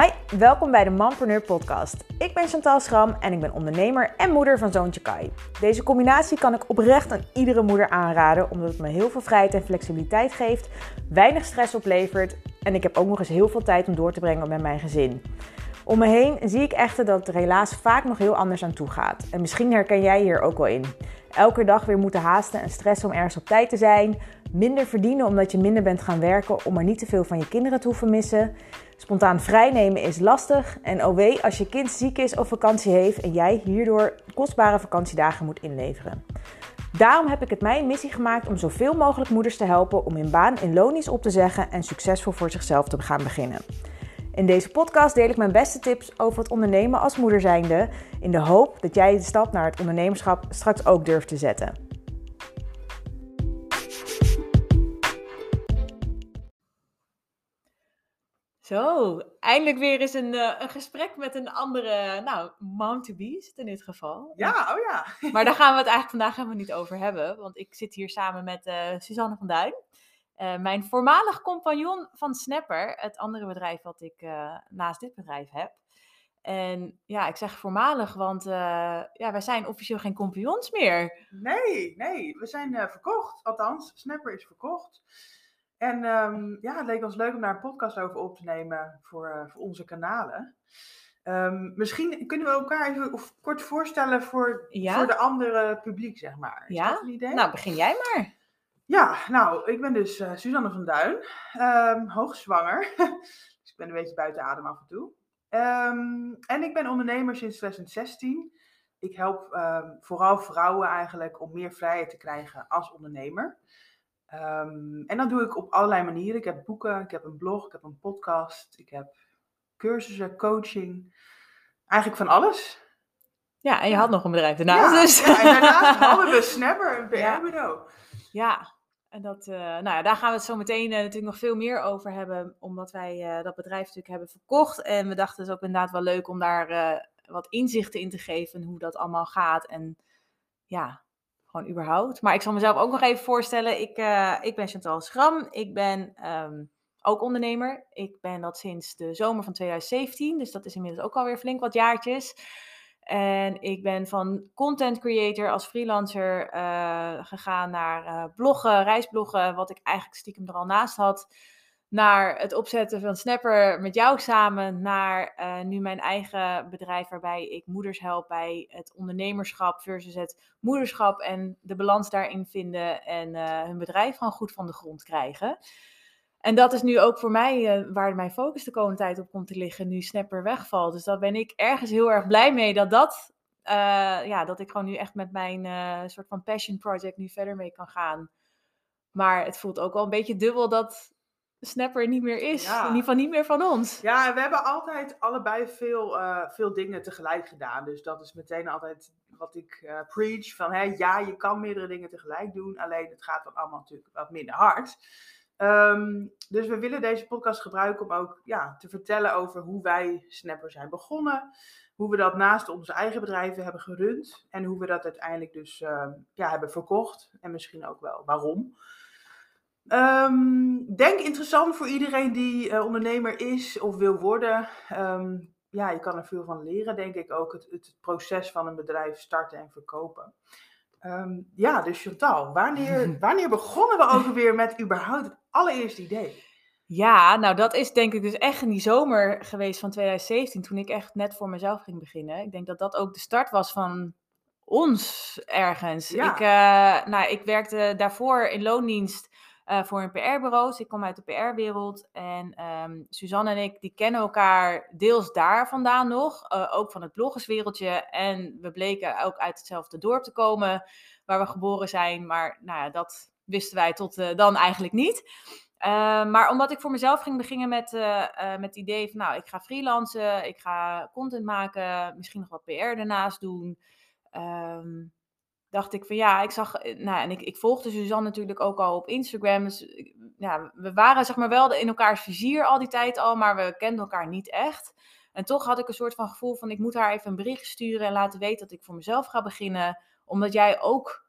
Hi, welkom bij de Mompreneur podcast. Ik ben Chantal Schram en ik ben ondernemer en moeder van zoontje Kai. Deze combinatie kan ik oprecht aan iedere moeder aanraden, omdat het me heel veel vrijheid en flexibiliteit geeft, weinig stress oplevert en ik heb ook nog eens heel veel tijd om door te brengen met mijn gezin. Om me heen zie ik echter dat het er helaas vaak nog heel anders aan toe gaat. En misschien herken jij hier ook wel in. Elke dag weer moeten haasten en stressen om ergens op tijd te zijn. Minder verdienen omdat je minder bent gaan werken om maar niet te veel van je kinderen te hoeven missen. Spontaan vrijnemen is lastig. En oh als je kind ziek is of vakantie heeft en jij hierdoor kostbare vakantiedagen moet inleveren. Daarom heb ik het mijn missie gemaakt om zoveel mogelijk moeders te helpen om hun baan in lonisch op te zeggen en succesvol voor zichzelf te gaan beginnen. In deze podcast deel ik mijn beste tips over het ondernemen als moeder zijnde, in de hoop dat jij de stap naar het ondernemerschap straks ook durft te zetten. Zo, eindelijk weer eens een, uh, een gesprek met een andere, nou, mom to be in dit geval. Ja, oh ja. Maar daar gaan we het eigenlijk vandaag helemaal niet over hebben, want ik zit hier samen met uh, Suzanne van Duin. Uh, mijn voormalig compagnon van Snapper, het andere bedrijf wat ik naast dit bedrijf heb. En ja, ik zeg voormalig, want ja, wij zijn officieel geen compagnons meer. Nee, nee, we zijn verkocht. Althans, Snapper is verkocht. En um, ja, het leek ons leuk om daar een podcast over op te nemen voor, voor onze kanalen. Um, misschien kunnen we elkaar even of kort voorstellen voor, ja? voor de andere publiek, zeg maar. Is ja? dat een idee? Nou, begin jij maar. Ja, nou, ik ben dus uh, Suzanne van Duin, um, hoogzwanger. dus ik ben een beetje buiten adem af en toe. Um, en ik ben ondernemer sinds 2016. Ik help vooral vrouwen eigenlijk om meer vrijheid te krijgen als ondernemer. En dat doe ik op allerlei manieren. Ik heb boeken, ik heb een blog, ik heb een podcast, ik heb cursussen, coaching. Eigenlijk van alles. Ja, en je had nog een bedrijf daarnaast. Ja, dus. ja en daarnaast hadden we Snapper, een PR-bureau. Ja, en dat, uh, nou ja, daar gaan we het zo meteen uh, natuurlijk nog veel meer over hebben, omdat wij uh, dat bedrijf natuurlijk hebben verkocht. En we dachten het is ook inderdaad wel leuk om daar wat inzichten in te geven, hoe dat allemaal gaat. En ja, gewoon überhaupt. Maar ik zal mezelf ook nog even voorstellen. Ik, ik ben Chantal Schram. Ik ben um, ook ondernemer. Ik ben dat sinds de zomer van 2017, dus dat is inmiddels ook alweer flink wat jaartjes. En ik ben van content creator als freelancer uh, gegaan naar uh, bloggen, reisbloggen, wat ik eigenlijk stiekem er al naast had. Naar het opzetten van Snapper met jou samen. Naar uh, nu mijn eigen bedrijf waarbij ik moeders help bij het ondernemerschap versus het moederschap. En de balans daarin vinden en hun bedrijf gewoon goed van de grond krijgen. En dat is nu ook voor mij uh, waar mijn focus de komende tijd op komt te liggen, nu Snapper wegvalt. Dus daar ben ik ergens heel erg blij mee dat dat, ja, dat ik gewoon nu echt met mijn soort van passion project nu verder mee kan gaan. Maar het voelt ook wel een beetje dubbel dat Snapper niet meer is. Ja. In ieder geval niet meer van ons. Ja, we hebben altijd allebei veel, veel dingen tegelijk gedaan. Dus dat is meteen altijd wat ik preach. Van hè, ja, je kan meerdere dingen tegelijk doen. Alleen het gaat dan allemaal natuurlijk wat minder hard. Um, dus we willen deze podcast gebruiken om ook ja, te vertellen over hoe wij Snapper zijn begonnen. Hoe we dat naast onze eigen bedrijven hebben gerund. En hoe we dat uiteindelijk dus uh, ja, hebben verkocht. En misschien ook wel waarom. Um, denk interessant voor iedereen die uh, ondernemer is of wil worden. Um, ja, je kan er veel van leren, denk ik ook. Het, het proces van een bedrijf starten en verkopen. Um, ja, dus Chantal, wanneer, wanneer begonnen we ook weer met überhaupt het allereerste idee? Ja, nou dat is denk ik dus echt in die zomer geweest van 2017, toen ik echt net voor mezelf ging beginnen. Ik denk dat dat ook de start was van ons ergens. Ja. Ik, uh, nou, ik werkte daarvoor in loondienst uh, voor een PR-bureau. Dus ik kom uit de PR-wereld. En um, Suzanne en ik, die kennen elkaar deels daar vandaan nog. Uh, ook van het bloggerswereldje. En we bleken ook uit hetzelfde dorp te komen waar we geboren zijn. Maar nou ja, dat wisten wij tot uh, dan eigenlijk niet. Uh, maar omdat ik voor mezelf ging beginnen met, met het idee van, nou, ik ga freelancen, ik ga content maken, misschien nog wat PR ernaast doen. Um, dacht ik van ja, ik zag, eh, nou en ik, ik volgde Suzanne natuurlijk ook al op Instagram. Dus ja, we waren zeg maar wel in elkaars vizier al die tijd al, maar we kenden elkaar niet echt. En toch had ik een soort van gevoel van ik moet haar even een bericht sturen en laten weten dat ik voor mezelf ga beginnen. Omdat jij ook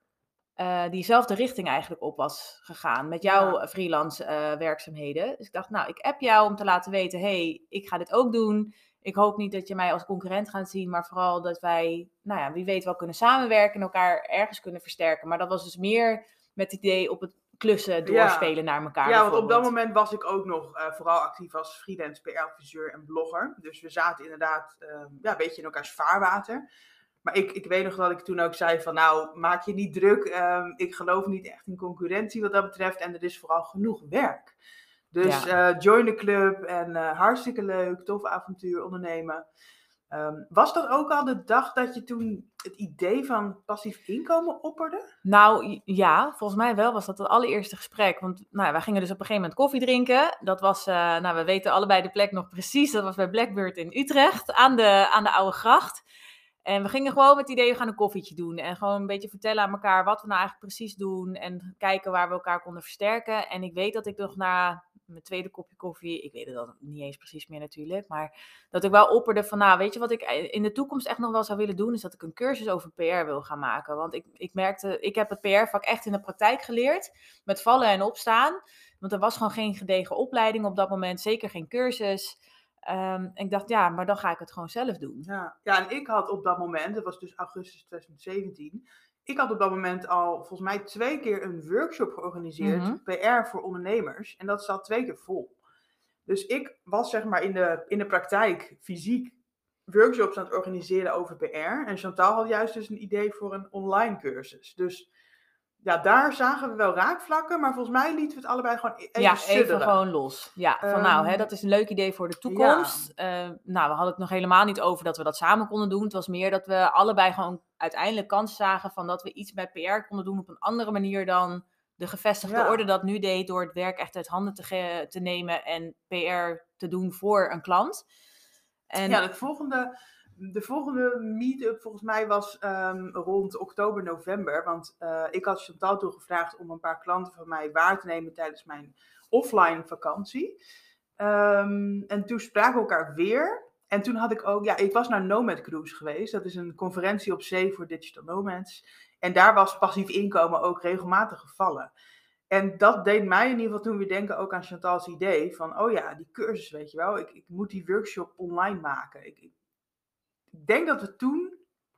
eh, diezelfde richting eigenlijk op was gegaan met jouw freelance eh, werkzaamheden. Dus ik dacht, nou, ik app jou om te laten weten, hey, ik ga dit ook doen. Ik hoop niet dat je mij als concurrent gaat zien, maar vooral dat wij, nou ja, wie weet wel kunnen samenwerken en elkaar ergens kunnen versterken. Maar dat was dus meer met het idee op het klussen doorspelen naar elkaar. Ja, want op dat moment was ik ook nog uh, vooral actief als freelance PR-adviseur en blogger. Dus we zaten inderdaad uh, ja, een beetje in elkaars vaarwater. Maar ik, ik weet nog dat ik toen ook zei van nou, maak je niet druk. Um, ik geloof niet echt in concurrentie wat dat betreft. En er is vooral genoeg werk. Dus ja. uh, join de club en uh, hartstikke leuk, tof avontuur ondernemen. Um, was dat ook al de dag dat je toen het idee van passief inkomen opperde? Nou ja, volgens mij wel was dat het allereerste gesprek. Want nou, wij gingen dus op een gegeven moment koffie drinken. Dat was, uh, nou we weten allebei de plek nog precies. Dat was bij Blackbird in Utrecht aan de, aan de Oude Gracht. En we gingen gewoon met het idee, we gaan een koffietje doen. En gewoon een beetje vertellen aan elkaar wat we nou eigenlijk precies doen. En kijken waar we elkaar konden versterken. En ik weet dat ik nog na mijn tweede kopje koffie, ik weet het dan niet eens precies meer natuurlijk. Maar dat ik wel opperde van, nou weet je wat ik in de toekomst echt nog wel zou willen doen. Is dat ik een cursus over PR wil gaan maken. Want ik, ik merkte, ik heb het PR-vak echt in de praktijk geleerd. Met vallen en opstaan. Want er was gewoon geen gedegen opleiding op dat moment. Zeker geen cursus. Um, ik dacht, ja, maar dan ga ik het gewoon zelf doen. Ja, ja en ik had op dat moment, dat was dus augustus 2017, ik had op dat moment al volgens mij twee keer een workshop georganiseerd, -hmm. PR voor ondernemers. En dat zat twee keer vol. Dus ik was zeg maar in de, in de praktijk fysiek workshops aan het organiseren over PR. En Chantal had juist dus een idee voor een online cursus. Dus ja, daar zagen we wel raakvlakken, maar volgens mij lieten we het allebei gewoon e-, even Ja, sudderen. even gewoon los. Ja, van um, nou, hè, dat is een leuk idee voor de toekomst. Ja. Uh, nou, we hadden het nog helemaal niet over dat we dat samen konden doen. Het was meer dat we allebei gewoon uiteindelijk kans zagen van dat we iets bij PR konden doen op een andere manier dan de gevestigde ja. orde dat nu deed door het werk echt uit handen te, te nemen en PR te doen voor een klant. En, ja, het volgende de volgende meet-up volgens mij was um, rond oktober, november. Want uh, ik had Chantal toen gevraagd om een paar klanten van mij waar te nemen tijdens mijn offline vakantie. Um, en toen spraken we elkaar weer. En toen had ik ook, ja, ik was naar Nomad Cruise geweest. Dat is een conferentie op zee voor digital nomads. En daar was passief inkomen ook regelmatig gevallen. En dat deed mij in ieder geval toen weer denken ook aan Chantal's idee van, oh ja, die cursus, weet je wel, ik, ik moet die workshop online maken. Ik denk dat we toen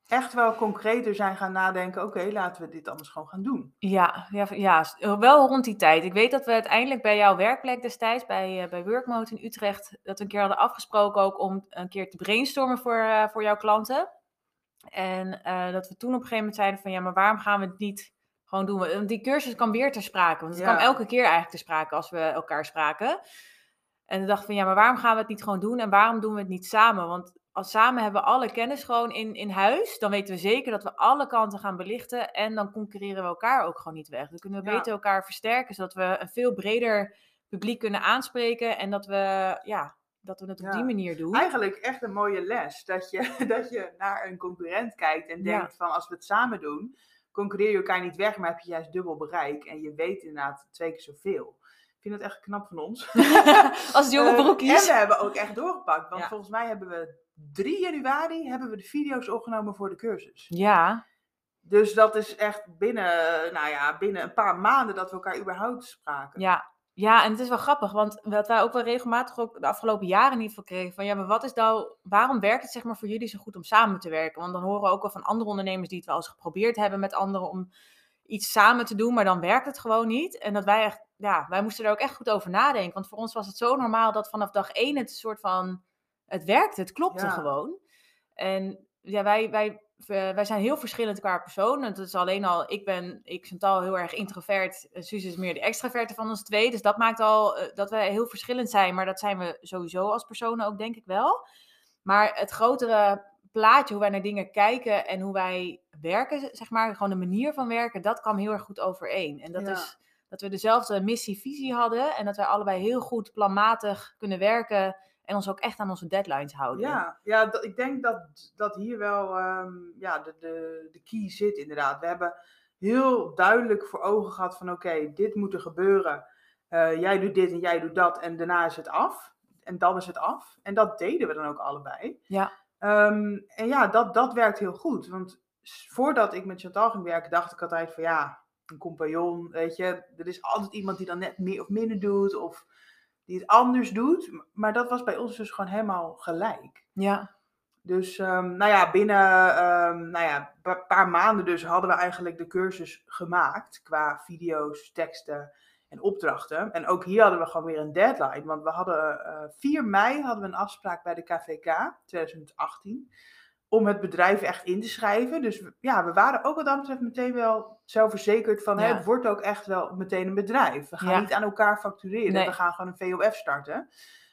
echt wel concreter zijn gaan nadenken. Oké, okay, laten we dit anders gewoon gaan doen. Ja, ja, ja, wel rond die tijd. Ik weet dat we uiteindelijk bij jouw werkplek destijds, bij, uh, bij Workmode in Utrecht, dat we een keer hadden afgesproken ook om een keer te brainstormen voor, uh, voor jouw klanten. En uh, dat we toen op een gegeven moment zeiden van ja, maar waarom gaan we het niet gewoon doen? Want die cursus kan weer ter sprake. Want het ja. kwam elke keer eigenlijk ter sprake als we elkaar spraken. En dan dachten van ja, maar waarom gaan we het niet gewoon doen? En waarom doen we het niet samen? Want als samen hebben we alle kennis gewoon in, in huis. Dan weten we zeker dat we alle kanten gaan belichten. En dan concurreren we elkaar ook gewoon niet weg. Dan kunnen we ja. beter elkaar versterken. Zodat we een veel breder publiek kunnen aanspreken. En dat we, ja, dat we het op ja. die manier doen. Eigenlijk echt een mooie les. Dat je, dat je naar een concurrent kijkt en denkt van als we het samen doen. Concurreer je elkaar niet weg, maar heb je juist dubbel bereik. En je weet inderdaad twee keer zoveel. Ik vind het echt knap van ons. als jonge broekjes. Uh, en we hebben ook echt doorgepakt. Want volgens mij hebben we 3 januari hebben we de video's opgenomen voor de cursus. Ja. Dus dat is echt binnen, nou ja, binnen een paar maanden dat we elkaar überhaupt spraken. Ja. Ja, en het is wel grappig, want wat wij ook wel regelmatig ook de afgelopen jaren in ieder geval kregen, van ja, maar wat is nou, waarom werkt het zeg maar voor jullie zo goed om samen te werken? Want dan horen we ook wel van andere ondernemers die het wel eens geprobeerd hebben met anderen om iets samen te doen, maar dan werkt het gewoon niet. En dat wij echt, ja, wij moesten er ook echt goed over nadenken, want voor ons was het zo normaal dat vanaf dag één het een soort van het werkte, het klopte ja. gewoon. En ja, wij, wij, wij zijn heel verschillend qua persoon. Het is alleen al, ik ben, ik Chantal, heel erg introvert. Suus is meer de extraverte van ons twee. Dus dat maakt al uh, dat wij heel verschillend zijn. Maar dat zijn we sowieso als personen ook, denk ik wel. Maar het grotere plaatje, hoe wij naar dingen kijken en hoe wij werken, zeg maar, gewoon de manier van werken, dat kwam heel erg goed overeen. En dat Ja. is dat we dezelfde missie, visie hadden en dat wij allebei heel goed planmatig kunnen werken en ons ook echt aan onze deadlines houden. Ja, ja ik denk dat, dat hier wel ehm, ja, de, de, de key zit inderdaad. We hebben heel duidelijk voor ogen gehad van oké, dit moet er gebeuren. Eh, jij doet dit en jij doet dat en daarna is het af. En dan is het af. En dat deden we dan ook allebei. Ja. Ehm, en ja, dat, dat werkt heel goed. Want voordat ik met Chantal ging werken, dacht ik altijd van ja, een compagnon, weet je. Er is altijd iemand die dan net meer of minder doet of die het anders doet. Maar dat was bij ons dus gewoon helemaal gelijk. Ja. Dus ehm, nou ja, binnen ehm, nou ja, een paar maanden dus hadden we eigenlijk de cursus gemaakt qua video's, teksten en opdrachten. En ook hier hadden we gewoon weer een deadline, want we hadden eh 4 mei hadden we een afspraak bij de KVK 2018 om het bedrijf echt in te schrijven. Dus ja, we waren ook wat dat betreft meteen wel zelfverzekerd van hè, het wordt ook echt wel meteen een bedrijf. We gaan Ja. niet aan elkaar factureren, Nee. we gaan gewoon een VOF starten.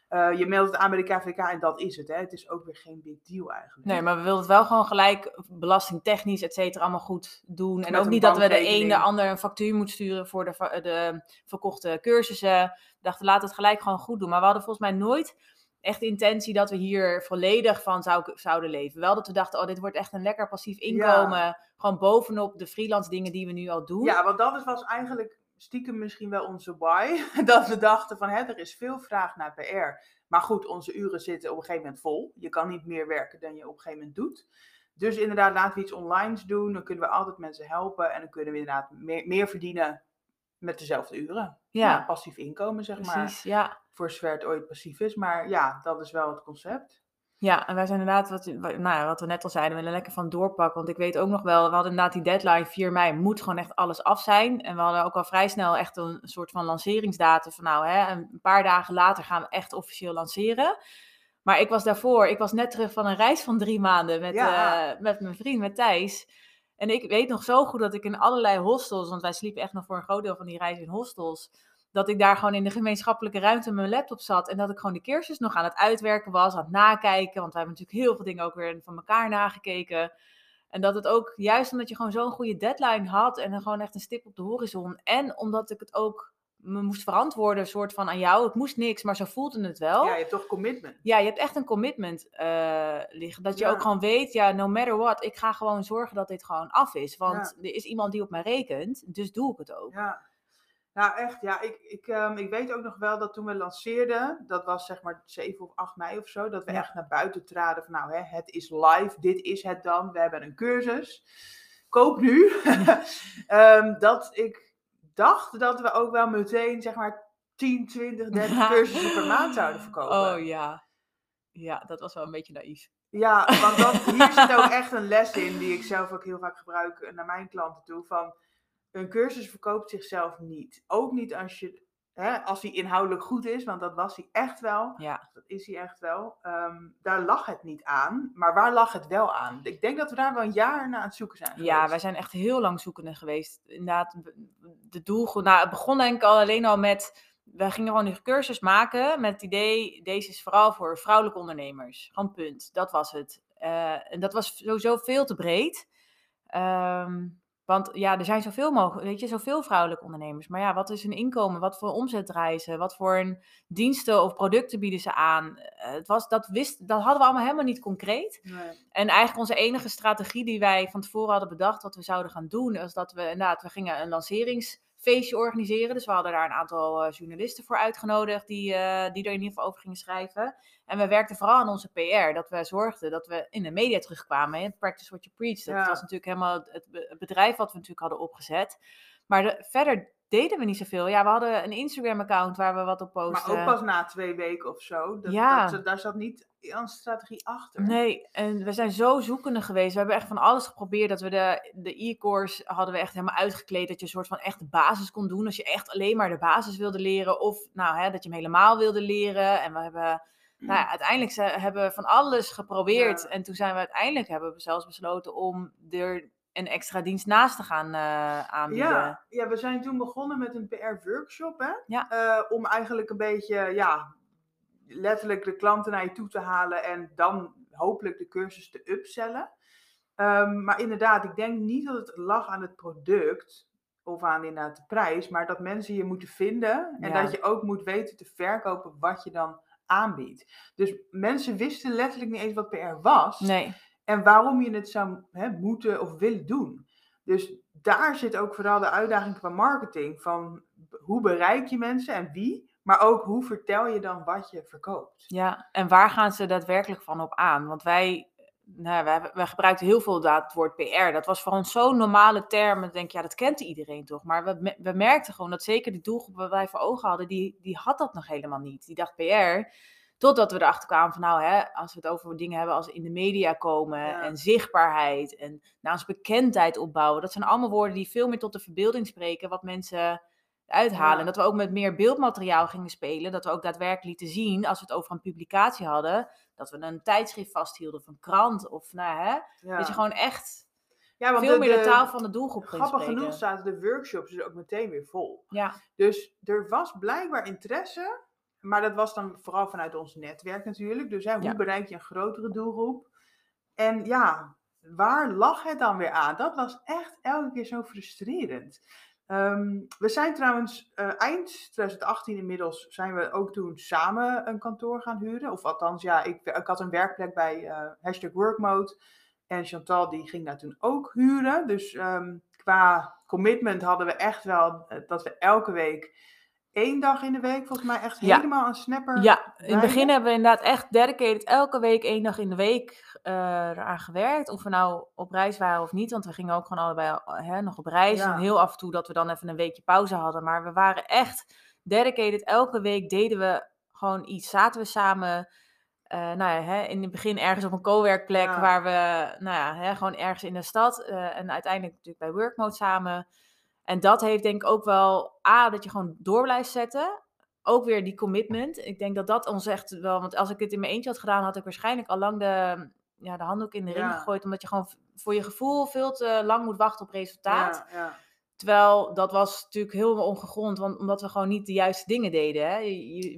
Eh, je meldt het aan bij de KVK en dat is het. Hè. Het is ook weer geen big deal eigenlijk. Nee, maar we wilden het wel gewoon gelijk belastingtechnisch, et cetera, allemaal goed doen. En Met ook niet dat we de een de ander een factuur moeten sturen voor de, de verkochte cursussen. We dachten, laten we het gelijk gewoon goed doen. Maar we hadden volgens mij nooit echt de intentie dat we hier volledig van zou, zouden leven. Wel dat we dachten, oh, dit wordt echt een lekker passief inkomen. Gewoon bovenop de freelance dingen die we nu al doen. Ja, want dat was eigenlijk stiekem misschien wel onze why. Dat we dachten van, hè, er is veel vraag naar PR. Maar goed, onze uren zitten op een gegeven moment vol. Je kan niet meer werken dan je op een gegeven moment doet. Dus inderdaad, laten we iets online doen. Dan kunnen we altijd mensen helpen. En dan kunnen we inderdaad meer, meer verdienen met dezelfde uren. Ja, passief inkomen, zeg maar. precies. Ja. Voor zover het ooit passief is. Maar ja, dat is wel het concept. Ja, en wij zijn inderdaad, wat, wa- nou wat we net al zeiden, we willen lekker van doorpakken. Want ik weet ook nog wel, we hadden inderdaad die deadline 4 mei, moet gewoon echt alles af zijn. En we hadden ook al vrij snel echt een soort van lanceringsdatum van nou, hè, een paar dagen later gaan we echt officieel lanceren. Maar ik was daarvoor, ik was net terug van een reis van drie maanden met, Ja. eh, met mijn vriend, met Thijs. En ik weet nog zo goed dat ik in allerlei hostels, want wij sliepen echt nog voor een groot deel van die reis in hostels, dat ik daar gewoon in de gemeenschappelijke ruimte met mijn laptop zat en dat ik gewoon de cursus nog aan het uitwerken was, aan het nakijken, want wij hebben natuurlijk heel veel dingen ook weer van elkaar nagekeken. En dat het ook, juist omdat je gewoon zo'n goede deadline had en gewoon echt een stip op de horizon. En omdat ik het ook me moest verantwoorden, soort van aan jou. Het moest niks, maar zo voelde het wel. Ja, je hebt toch commitment. Ja, je hebt echt een commitment eh, liggen. Dat je Ja. ook gewoon weet, ja, no matter what, ik ga gewoon zorgen dat dit gewoon af is. Want er is iemand die op mij rekent, dus doe ik het ook. Ja. Nou, echt, ja. Ik, ik, ehm, ik weet ook nog wel dat toen we lanceerden, dat was zeg maar 7 of 8 mei of zo, dat we Ja. echt naar buiten traden van nou, hè, het is live, dit is het dan, we hebben een cursus. Koop nu. Ehm, dat ik dacht dat we ook wel meteen zeg maar 10, 20, 30 cursussen per maand zouden verkopen. Oh ja. Ja, dat was wel een beetje naïef. Ja, want dat, hier zit ook echt een les in die ik zelf ook heel vaak gebruik eh, naar mijn klanten toe. Van een cursus verkoopt zichzelf niet. Ook niet als je, hè, als die inhoudelijk goed is, want dat was hij echt wel. Ja. Dat is hij echt wel. Ehm, daar lag het niet aan. Maar waar lag het wel aan? Ik denk dat we daar wel een jaar naar aan het zoeken zijn. Ja, wij zijn echt heel lang zoekende geweest. Inderdaad, de doelgroep. Nou, het begon denk ik al alleen al met. We gingen gewoon die cursus maken met het idee. Deze is vooral voor vrouwelijke ondernemers. Gewoon punt. Dat was het. Eh, en dat was sowieso veel te breed. Ehm, want ja, er zijn zoveel mogelijk, weet je, zoveel vrouwelijke ondernemers. Maar ja, wat is hun inkomen? Wat voor omzet draaien ze? Wat voor een diensten of producten bieden ze aan? Eh, het was, dat, wist, dat hadden we allemaal helemaal niet concreet. Nee. En eigenlijk onze enige strategie die wij van tevoren hadden bedacht, wat we zouden gaan doen, is dat we inderdaad, we gingen een lanceringsfeestje organiseren. Dus we hadden daar een aantal eh, journalisten voor uitgenodigd die, eh, die er in ieder geval over gingen schrijven. En we werkten vooral aan onze PR, dat we zorgden dat we in de media terugkwamen. Hè? Practice what you preach. Dat Ja. was natuurlijk helemaal het bedrijf wat we natuurlijk hadden opgezet. Maar de- verder deden we niet zoveel. Ja, we hadden een Instagram-account waar we wat op posten. Maar ook pas na twee weken of zo. Dat, Ja. dat, daar zat niet een strategie achter. Nee, en we zijn zo zoekende geweest. We hebben echt van alles geprobeerd. Dat we de, de e-course hadden we echt helemaal uitgekleed. Dat je een soort van echt de basis kon doen. Als je echt alleen maar de basis wilde leren. Of nou, hè, dat je hem helemaal wilde leren. En we hebben, nou ja, uiteindelijk ze- hebben we van alles geprobeerd. Ja. En toen zijn we uiteindelijk, hebben we zelfs besloten om er een extra dienst naast te gaan eh, aanbieden. Ja, ja, we zijn toen begonnen met een PR-workshop, hè? Ja. Eh, om eigenlijk een beetje, ja, letterlijk de klanten naar je toe te halen en dan hopelijk de cursus te upsellen. Ehm, maar inderdaad, ik denk niet dat het lag aan het product of aan inderdaad de prijs, maar dat mensen je moeten vinden en Ja. dat je ook moet weten te verkopen wat je dan aanbiedt. Dus mensen wisten letterlijk niet eens wat PR was Nee, en waarom je het zou hè, moeten of willen doen. Dus daar zit ook vooral de uitdaging qua marketing. Van hoe bereik je mensen en wie, maar ook hoe vertel je dan wat je verkoopt. Ja, en waar gaan ze daadwerkelijk van op aan? Want wij nou, we gebruikten heel veel dat woord PR. Dat was voor ons zo'n normale term. Ik denk, ja, dat kent iedereen toch? Maar we, we merkten gewoon dat zeker de doelgroep waar wij voor ogen hadden, die, die had dat nog helemaal niet. Die dacht PR. Totdat we erachter kwamen van, nou, hè, als we het over dingen hebben als in de media komen en zichtbaarheid en nou, ons bekendheid opbouwen. Dat zijn allemaal woorden die veel meer tot de verbeelding spreken, wat mensen uithalen. En dat we ook met meer beeldmateriaal gingen spelen. Dat we ook daadwerkelijk lieten zien, als we het over een publicatie hadden, dat we een tijdschrift vasthielden of een krant. Of nou, hè, dat je gewoon echt ja, want veel meer de, taal van de doelgroep Grappig genoeg zaten de workshops dus ook meteen weer vol. Ja. Dus er was blijkbaar interesse, maar dat was dan vooral vanuit ons netwerk natuurlijk. Dus hè, hoe bereik je een grotere doelgroep? En ja, waar lag het dan weer aan? Dat was echt elke keer zo frustrerend. Ehm, we zijn trouwens uh, eind 2018 inmiddels zijn we ook toen samen een kantoor gaan huren. Of althans, ja, ik, ik had een werkplek bij uh, hashtag workmode. En Chantal die ging daar toen ook huren. Dus um, qua commitment hadden we echt wel uh, dat we elke week één dag in de week volgens mij echt helemaal een snapper. Ja, in het begin hebben we inderdaad echt dedicated elke week één dag in de week uh, eraan gewerkt. Of we nou op reis waren of niet, want we gingen ook gewoon allebei hè, nog op reis. En heel af en toe dat we dan even een weekje pauze hadden. Maar we waren echt dedicated. Elke week deden we gewoon iets. Zaten we samen. Uh, nou ja, hè, in het begin ergens op een co-werkplek waar we, nou ja, hè, gewoon ergens in de stad. Uh, en uiteindelijk natuurlijk bij Workmode samen. En dat heeft denk ik ook wel, A, dat je gewoon door blijft zetten. Ook weer die commitment. Ik denk dat dat ons echt wel, want als ik het in mijn eentje had gedaan, had ik waarschijnlijk al lang de, ja, de handdoek in de ring gegooid. Omdat je gewoon voor je gevoel veel te lang moet wachten op resultaat. Ja, ja. Terwijl dat was natuurlijk heel ongegrond, want omdat we gewoon niet de juiste dingen deden. Hè?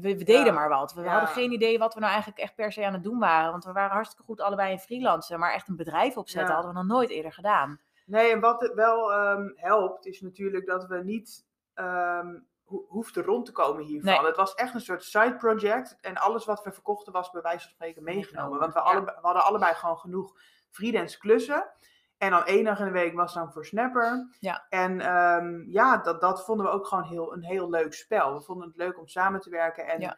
We, deden maar wat. We hadden geen idee wat we nou eigenlijk echt per se aan het doen waren. Want we waren hartstikke goed allebei in freelancen, maar echt een bedrijf opzetten hadden we nog nooit eerder gedaan. Nee, en wat het wel um, helpt, is natuurlijk dat we niet um, ho hoefden rond te komen hiervan. Nee. Het was echt een soort side project. En alles wat we verkochten was bij wijze van spreken meegenomen. Want we, alle, we hadden allebei gewoon genoeg freelance klussen. En dan één dag in de week was dan voor Snapper. Ja. En um, ja, dat, dat vonden we ook gewoon heel, een heel leuk spel. We vonden het leuk om samen te werken. En ja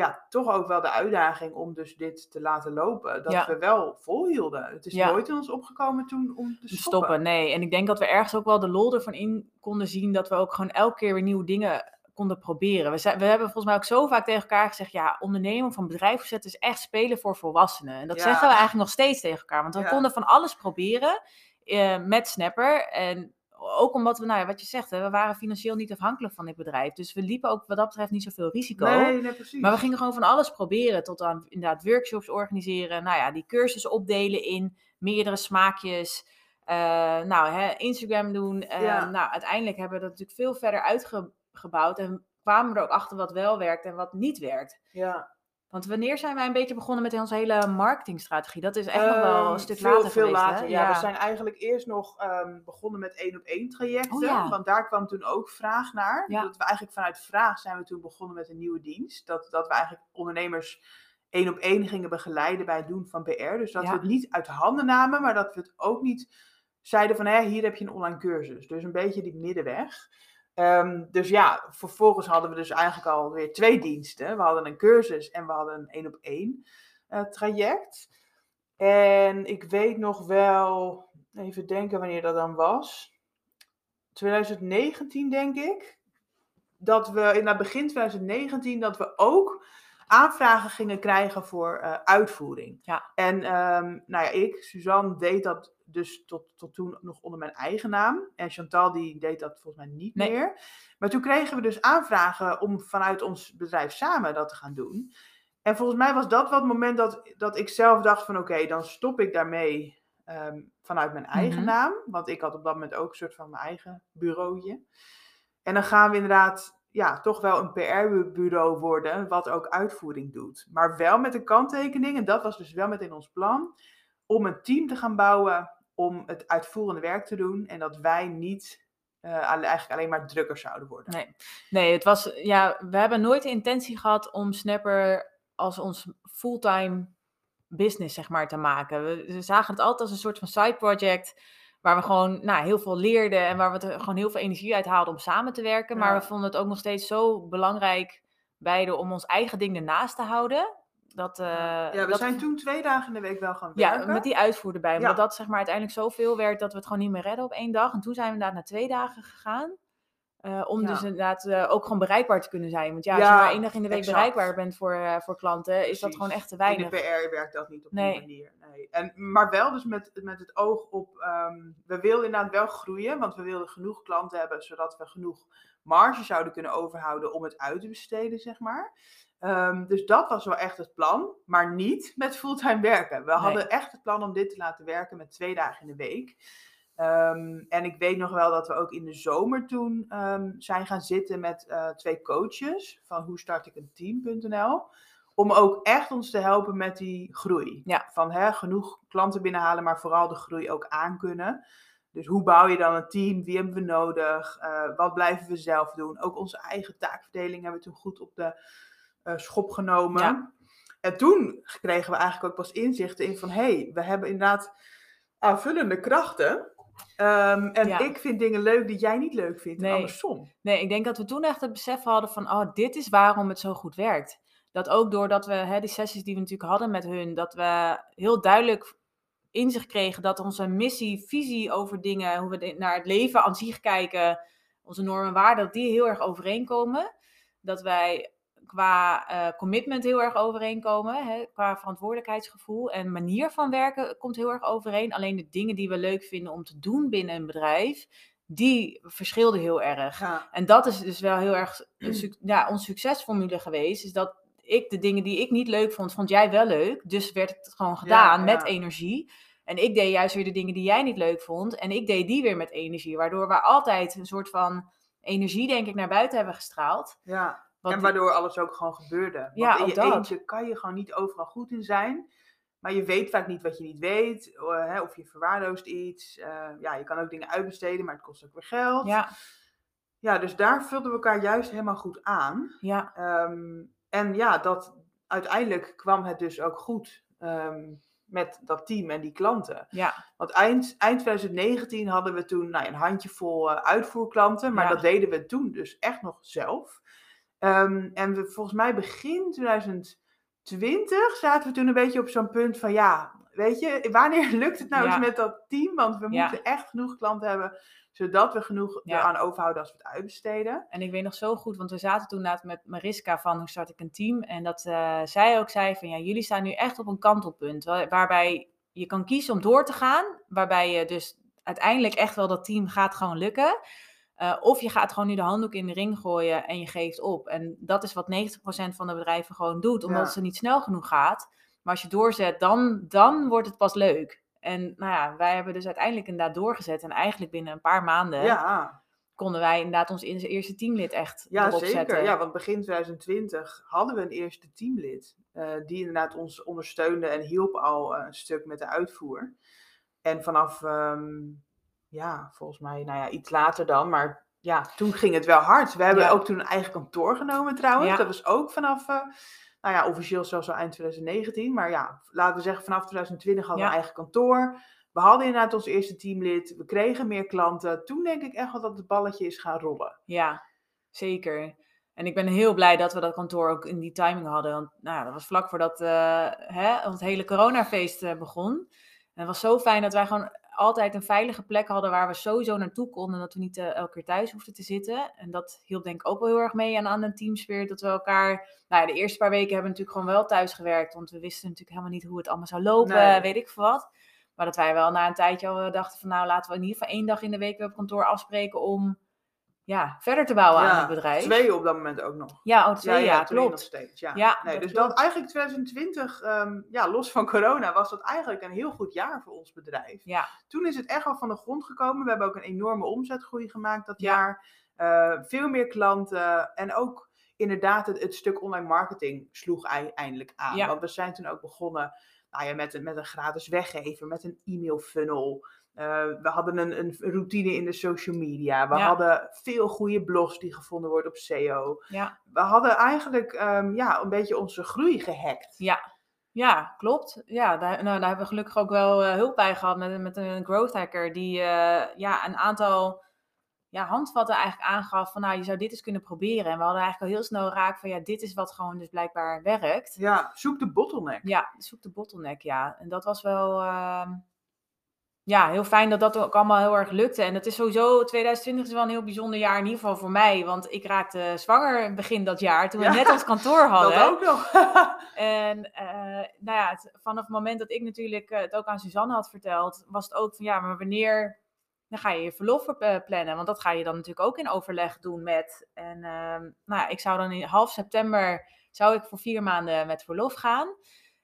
ja, toch ook wel de uitdaging om dus dit te laten lopen. Dat we wel volhielden. Het is nooit in ons opgekomen toen om te stoppen. stoppen. Nee, en ik denk dat we ergens ook wel de lol ervan in konden zien dat we ook gewoon elke keer weer nieuwe dingen konden proberen. We, zijn, we hebben volgens mij ook zo vaak tegen elkaar gezegd, ja, ondernemen van bedrijf zetten is echt spelen voor volwassenen. En dat zeggen we eigenlijk nog steeds tegen elkaar. Want we konden van alles proberen uh, met Snapper. En ook omdat we, nou ja, wat je zegt, hè, we waren financieel niet afhankelijk van dit bedrijf. Dus we liepen ook wat dat betreft niet zoveel risico. Nee, nee, precies. Maar we gingen gewoon van alles proberen. Tot aan inderdaad workshops organiseren. Nou ja, die cursussen opdelen in meerdere smaakjes. Uh, nou, hè, Instagram doen. Uh, Nou, uiteindelijk hebben we dat natuurlijk veel verder uitgebouwd. En kwamen we er ook achter wat wel werkt en wat niet werkt. Ja. Want wanneer zijn wij een beetje begonnen met onze hele marketingstrategie? Dat is echt nog wel een ehm, stuk veel, later veel geweest, later. Ja, ja, we zijn eigenlijk eerst nog um, begonnen met één op één trajecten. Oh, ja. Want daar kwam toen ook vraag naar. Ja. Dat we eigenlijk vanuit vraag zijn we toen begonnen met een nieuwe dienst. Dat, dat we eigenlijk ondernemers één op één gingen begeleiden bij het doen van PR. Dus dat we het niet uit handen namen, maar dat we het ook niet zeiden van hé, hier heb je een online cursus. Dus een beetje die middenweg. Um, dus ja, vervolgens hadden we dus eigenlijk alweer twee diensten. We hadden een cursus en we hadden een één op één uh, traject. En ik weet nog wel, even denken wanneer dat dan was. 2019 denk ik. Dat we in het begin 2019 dat we ook aanvragen gingen krijgen voor uh, uitvoering. Ja. En um, nou ja, ik, Suzanne, deed dat dus tot, tot toen nog onder mijn eigen naam. En Chantal die deed dat volgens mij niet meer. Maar toen kregen we dus aanvragen om vanuit ons bedrijf samen dat te gaan doen. En volgens mij was dat wat het moment dat, dat ik zelf dacht van oké, dan stop ik daarmee um, vanuit mijn eigen mhm. naam. Want ik had op dat moment ook een soort van mijn eigen bureautje. En dan gaan we inderdaad ja, toch wel een PR-bureau worden, wat ook uitvoering doet. Maar wel met een kanttekening, en dat was dus wel met in ons plan, om een team te gaan bouwen om het uitvoerende werk te doen. En dat wij niet uh, eigenlijk alleen maar drukkers zouden worden. Nee. nee, het was, ja, we hebben nooit de intentie gehad om Snapper als ons fulltime business, zeg maar, te maken. We, zagen het altijd als een soort van side project. Waar we gewoon nou, heel veel leerden en waar we er gewoon heel veel energie uit haalden om samen te werken. Maar we vonden het ook nog steeds zo belangrijk, beide, om ons eigen ding ernaast te houden Dat, uh, ja, we dat, zijn toen twee dagen in de week wel gaan ja, werken. met die uitvoer erbij. Ja. Omdat dat zeg maar uiteindelijk zoveel werd dat we het gewoon niet meer redden op één dag. En toen zijn we inderdaad naar twee dagen gegaan. Uh, om Ja. dus inderdaad uh, ook gewoon bereikbaar te kunnen zijn. Want ja, als je maar één dag in de week exact. bereikbaar bent voor, uh, voor klanten, is dat gewoon echt te In weinig. de PR werkt dat niet op Nee. die manier. Nee. En, maar wel dus met, met het oog op, ehm, we wilden inderdaad wel groeien, want we wilden genoeg klanten hebben, zodat we genoeg marge zouden kunnen overhouden om het uit te besteden, zeg maar. Ehm, dus dat was wel echt het plan, maar niet met fulltime werken. We hadden echt het plan om dit te laten werken met twee dagen in de week. Ehm, en ik weet nog wel dat we ook in de zomer toen ehm, zijn gaan zitten met eh, twee coaches van hoe start ik een team.nl. Om ook echt ons te helpen met die groei. Ja. Van hè, genoeg klanten binnenhalen, maar vooral de groei ook aankunnen. Dus hoe bouw je dan een team? Wie hebben we nodig? Eh, wat blijven we zelf doen? Ook onze eigen taakverdeling hebben we toen goed op de eh, schop genomen. Ja. En toen kregen we eigenlijk ook pas inzichten in van... hé, hey, we hebben inderdaad aanvullende krachten. Ehm, en Ja. ik vind dingen leuk die jij niet leuk vindt. Nee. Andersom. Nee, ik denk dat we toen echt het besef hadden van, oh, dit is waarom het zo goed werkt. Dat ook doordat we, hè, die sessies die we natuurlijk hadden met hun, dat we heel duidelijk inzicht kregen dat onze missie, visie over dingen, hoe we naar het leven aan zich kijken, onze normen en waarden, dat die heel erg overeenkomen. Dat wij qua eh, commitment heel erg overeenkomen, hè, qua verantwoordelijkheidsgevoel en manier van werken komt heel erg overeen. Alleen de dingen die we leuk vinden om te doen binnen een bedrijf, die verschilden heel erg. Ja. En dat is dus wel heel erg ja, onze succesformule geweest. Is dat ik de dingen die ik niet leuk vond, vond jij wel leuk. Dus werd het gewoon gedaan ja. met energie. En ik deed juist weer de dingen die jij niet leuk vond. En ik deed die weer met energie. Waardoor we altijd een soort van energie, denk ik, naar buiten hebben gestraald. ja. En waardoor alles ook gewoon gebeurde. Want Ja, in je dat. eentje kan je gewoon niet overal goed in zijn. Maar je weet vaak niet wat je niet weet. hè, of je verwaarloost iets. Eh, ja, je kan ook dingen uitbesteden, maar het kost ook weer geld. ja, Ja, dus daar vulden we elkaar juist helemaal goed aan. ja, Ehm, en ja, dat, uiteindelijk kwam het dus ook goed ehm, met dat team en die klanten. ja, Want eind, eind 2019 hadden we toen nou, een handjevol eh, uitvoerklanten, maar Ja. dat deden we toen dus echt nog zelf. Ehm, en we, volgens mij begin 2020 zaten we toen een beetje op zo'n punt van ja, weet je, wanneer lukt het nou Ja. eens met dat team? Want we Ja. moeten echt genoeg klanten hebben, zodat we genoeg Ja. eraan overhouden als we het uitbesteden. En ik weet nog zo goed, want we zaten toen inderdaad met Mariska van hoe start ik een team. En dat eh, zij ook zei van ja, jullie staan nu echt op een kantelpunt. wa- Waarbij je kan kiezen om door te gaan. Waarbij je dus uiteindelijk echt wel dat team gaat gewoon lukken. Eh, of je gaat gewoon nu de handdoek in de ring gooien en je geeft op. En dat is wat 90% van de bedrijven gewoon doet, omdat Ja. het ze niet snel genoeg gaat. Maar als je doorzet, dan, dan wordt het pas leuk. En nou ja, wij hebben dus uiteindelijk inderdaad doorgezet. En eigenlijk binnen een paar maanden Ja, konden wij inderdaad ons eerste teamlid echt ja erop zeker. zetten. Ja, want begin 2020 hadden we een eerste teamlid. eh, die inderdaad ons ondersteunde en hielp al eh, een stuk met de uitvoer. En vanaf, ehm, ja, volgens mij, nou ja, iets later dan, maar ja, toen ging het wel hard. We hebben Ja. ook toen een eigen kantoor genomen trouwens. Ja. Dat was ook vanaf, eh, nou ja, officieel zelfs al eind 2019. Maar ja, laten we zeggen vanaf 2020 hadden we een eigen kantoor. We hadden inderdaad ons eerste teamlid. We kregen meer klanten. Toen denk ik echt wel dat het balletje is gaan rollen. Ja, zeker. En ik ben heel blij dat we dat kantoor ook in die timing hadden. Want nou, ja, dat was vlak voordat eh, hè, het hele coronafeest eh, begon. En het was zo fijn dat wij gewoon altijd een veilige plek hadden waar we sowieso naartoe konden. Dat we niet eh, elke keer thuis hoefden te zitten. En dat hielp denk ik ook wel heel erg mee aan, aan een teamsfeer. Dat we elkaar, nou ja, de eerste paar weken hebben we natuurlijk gewoon wel thuis gewerkt. Want we wisten natuurlijk helemaal niet hoe het allemaal zou lopen, Nee. weet ik veel wat. Maar dat wij wel na een tijdje al eh, dachten van nou laten we in ieder geval één dag in de week weer op kantoor afspreken om ja, verder te bouwen aan het bedrijf. Twee op dat moment ook nog. Ja, oh, twee, ja, twee nog klopt. steeds. Ja. Ja, nee, dat dus klopt. dat eigenlijk 2020, ehm, ja, los van corona, was dat eigenlijk een heel goed jaar voor ons bedrijf. Ja, Toen is het echt wel van de grond gekomen. We hebben ook een enorme omzetgroei gemaakt dat Ja. jaar. Eh, veel meer klanten en ook inderdaad het, het stuk online marketing sloeg ei- eindelijk aan. Ja. Want we zijn toen ook begonnen nou ja, met, een- met een gratis weggever, met een e-mail funnel. Eh, we hadden een, een routine in de social media. We Ja. hadden veel goede blogs die gevonden worden op SEO. ja, We hadden eigenlijk ehm, ja, een beetje onze groei gehackt. ja. Ja, klopt. Ja, daar, nou, daar hebben we gelukkig ook wel eh, hulp bij gehad met, met een growth hacker die eh, ja, een aantal ja, handvatten eigenlijk aangaf van nou, je zou dit eens kunnen proberen. En we hadden eigenlijk al heel snel raak van ja, dit is wat gewoon dus blijkbaar werkt. Ja, zoek de bottleneck. Ja, zoek de bottleneck, ja. En dat was wel ehm, ja, heel fijn dat dat ook allemaal heel erg lukte. En het is sowieso, 2020 is wel een heel bijzonder jaar, in ieder geval voor mij. Want ik raakte zwanger begin dat jaar, toen we Ja, net ons kantoor hadden. Dat ook nog. En eh, nou ja, het- vanaf het moment dat ik natuurlijk eh, het ook aan Suzanne had verteld, was het ook van ja, maar wanneer dan ga je je verlof eh, plannen? Want dat ga je dan natuurlijk ook in overleg doen met. En ehm, nou ja, ik zou dan in half september zou ik voor vier maanden met verlof gaan.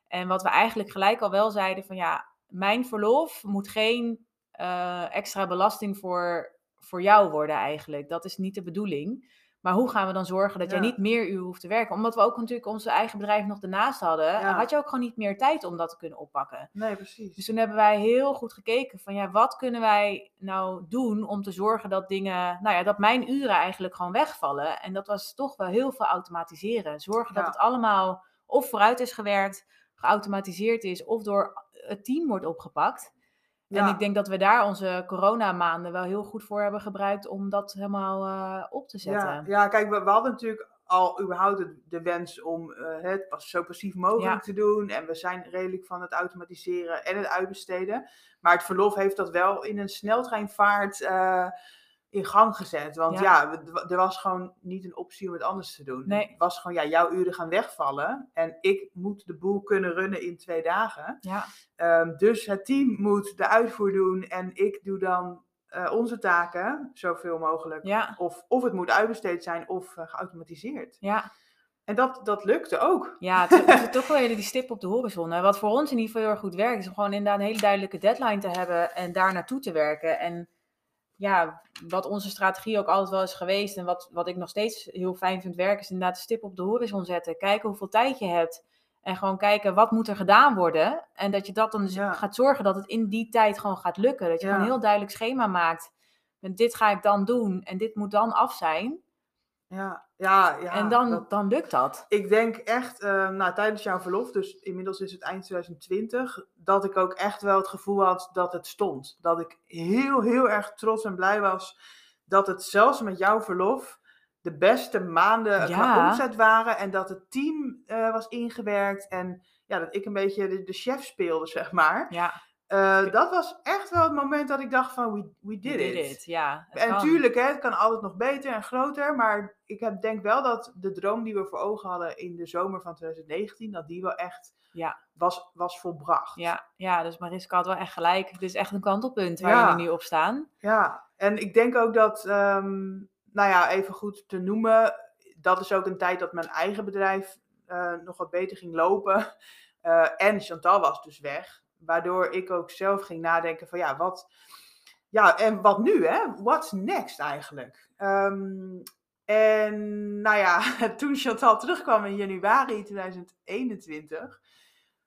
En wat we eigenlijk gelijk al wel zeiden van ja, mijn verlof moet geen eh, extra belasting voor, voor jou worden eigenlijk. Dat is niet de bedoeling. Maar hoe gaan we dan zorgen dat jij niet meer uur hoeft te werken? Omdat we ook natuurlijk onze eigen bedrijf nog ernaast hadden, Ja. had je ook gewoon niet meer tijd om dat te kunnen oppakken. Nee, precies. Dus toen hebben wij heel goed gekeken van ja, wat kunnen wij nou doen om te zorgen dat dingen, nou ja, dat mijn uren eigenlijk gewoon wegvallen. En dat was toch wel heel veel automatiseren. Zorgen dat het allemaal of vooruit is gewerkt, geautomatiseerd is, of door het team wordt opgepakt. En ik denk dat we daar onze coronamaanden wel heel goed voor hebben gebruikt om dat helemaal eh, op te zetten. Ja, ja kijk, we, we hadden natuurlijk al überhaupt de, de wens om eh, het zo passief mogelijk Ja. te doen. En we zijn redelijk van het automatiseren en het uitbesteden. Maar het verlof heeft dat wel in een sneltreinvaart eh, in gang gezet. Want Ja. er was gewoon niet een optie om het anders te doen. Nee. Het was gewoon, ja, jouw uren gaan wegvallen. En ik moet de boel kunnen runnen in twee dagen. Ja, Ehm, dus het team moet de uitvoer doen en ik doe dan eh, onze taken zoveel mogelijk. ja, Of, of het moet uitbesteed zijn of eh, geautomatiseerd. ja. En dat, dat lukte ook. Ja, het is toch wel weer die stip op de horizon. Wat voor ons in ieder geval heel erg goed werkt, is om gewoon inderdaad een hele duidelijke deadline te hebben en daar naartoe te werken. En ja, wat onze strategie ook altijd wel is geweest en wat, wat ik nog steeds heel fijn vind werken, is inderdaad de stip op de horizon zetten. Kijken hoeveel tijd je hebt en gewoon kijken wat moet er gedaan worden. En dat je dat dan dus Ja. gaat zorgen dat het in die tijd gewoon gaat lukken. Dat je Ja. een heel duidelijk schema maakt. Dit ga ik dan doen en dit moet dan af zijn. Ja, ja, ja. en dan, dat- dan lukt dat. ik denk echt, eh, nou, tijdens jouw verlof, dus inmiddels is het eind 2020, dat ik ook echt wel het gevoel had dat het stond. Dat ik heel, heel erg trots en blij was dat het zelfs met jouw verlof de beste maanden qua Ja. omzet waren. En dat het team eh, was ingewerkt. En ja, dat ik een beetje de, de chef speelde, zeg maar. Ja, Eh, dat was echt wel het moment dat ik dacht van, we, we did, did it. it. Ja, En kan. tuurlijk, hè, het kan altijd nog beter en groter. Maar ik heb, denk wel dat de droom die we voor ogen hadden in de zomer van 2019, dat die wel echt Ja. was, was volbracht. Ja, ja, dus Mariska had wel echt gelijk. Het is echt een kantelpunt waar Ja. jullie nu op staan. Ja, en ik denk ook dat, ehm, nou ja, even goed te noemen, dat is ook een tijd dat mijn eigen bedrijf eh, nog wat beter ging lopen. Eh, en Chantal was dus weg, waardoor ik ook zelf ging nadenken van ja, wat, ja, en wat nu hè? What's next eigenlijk? Ehm, en nou ja, toen Chantal terugkwam in januari 2021,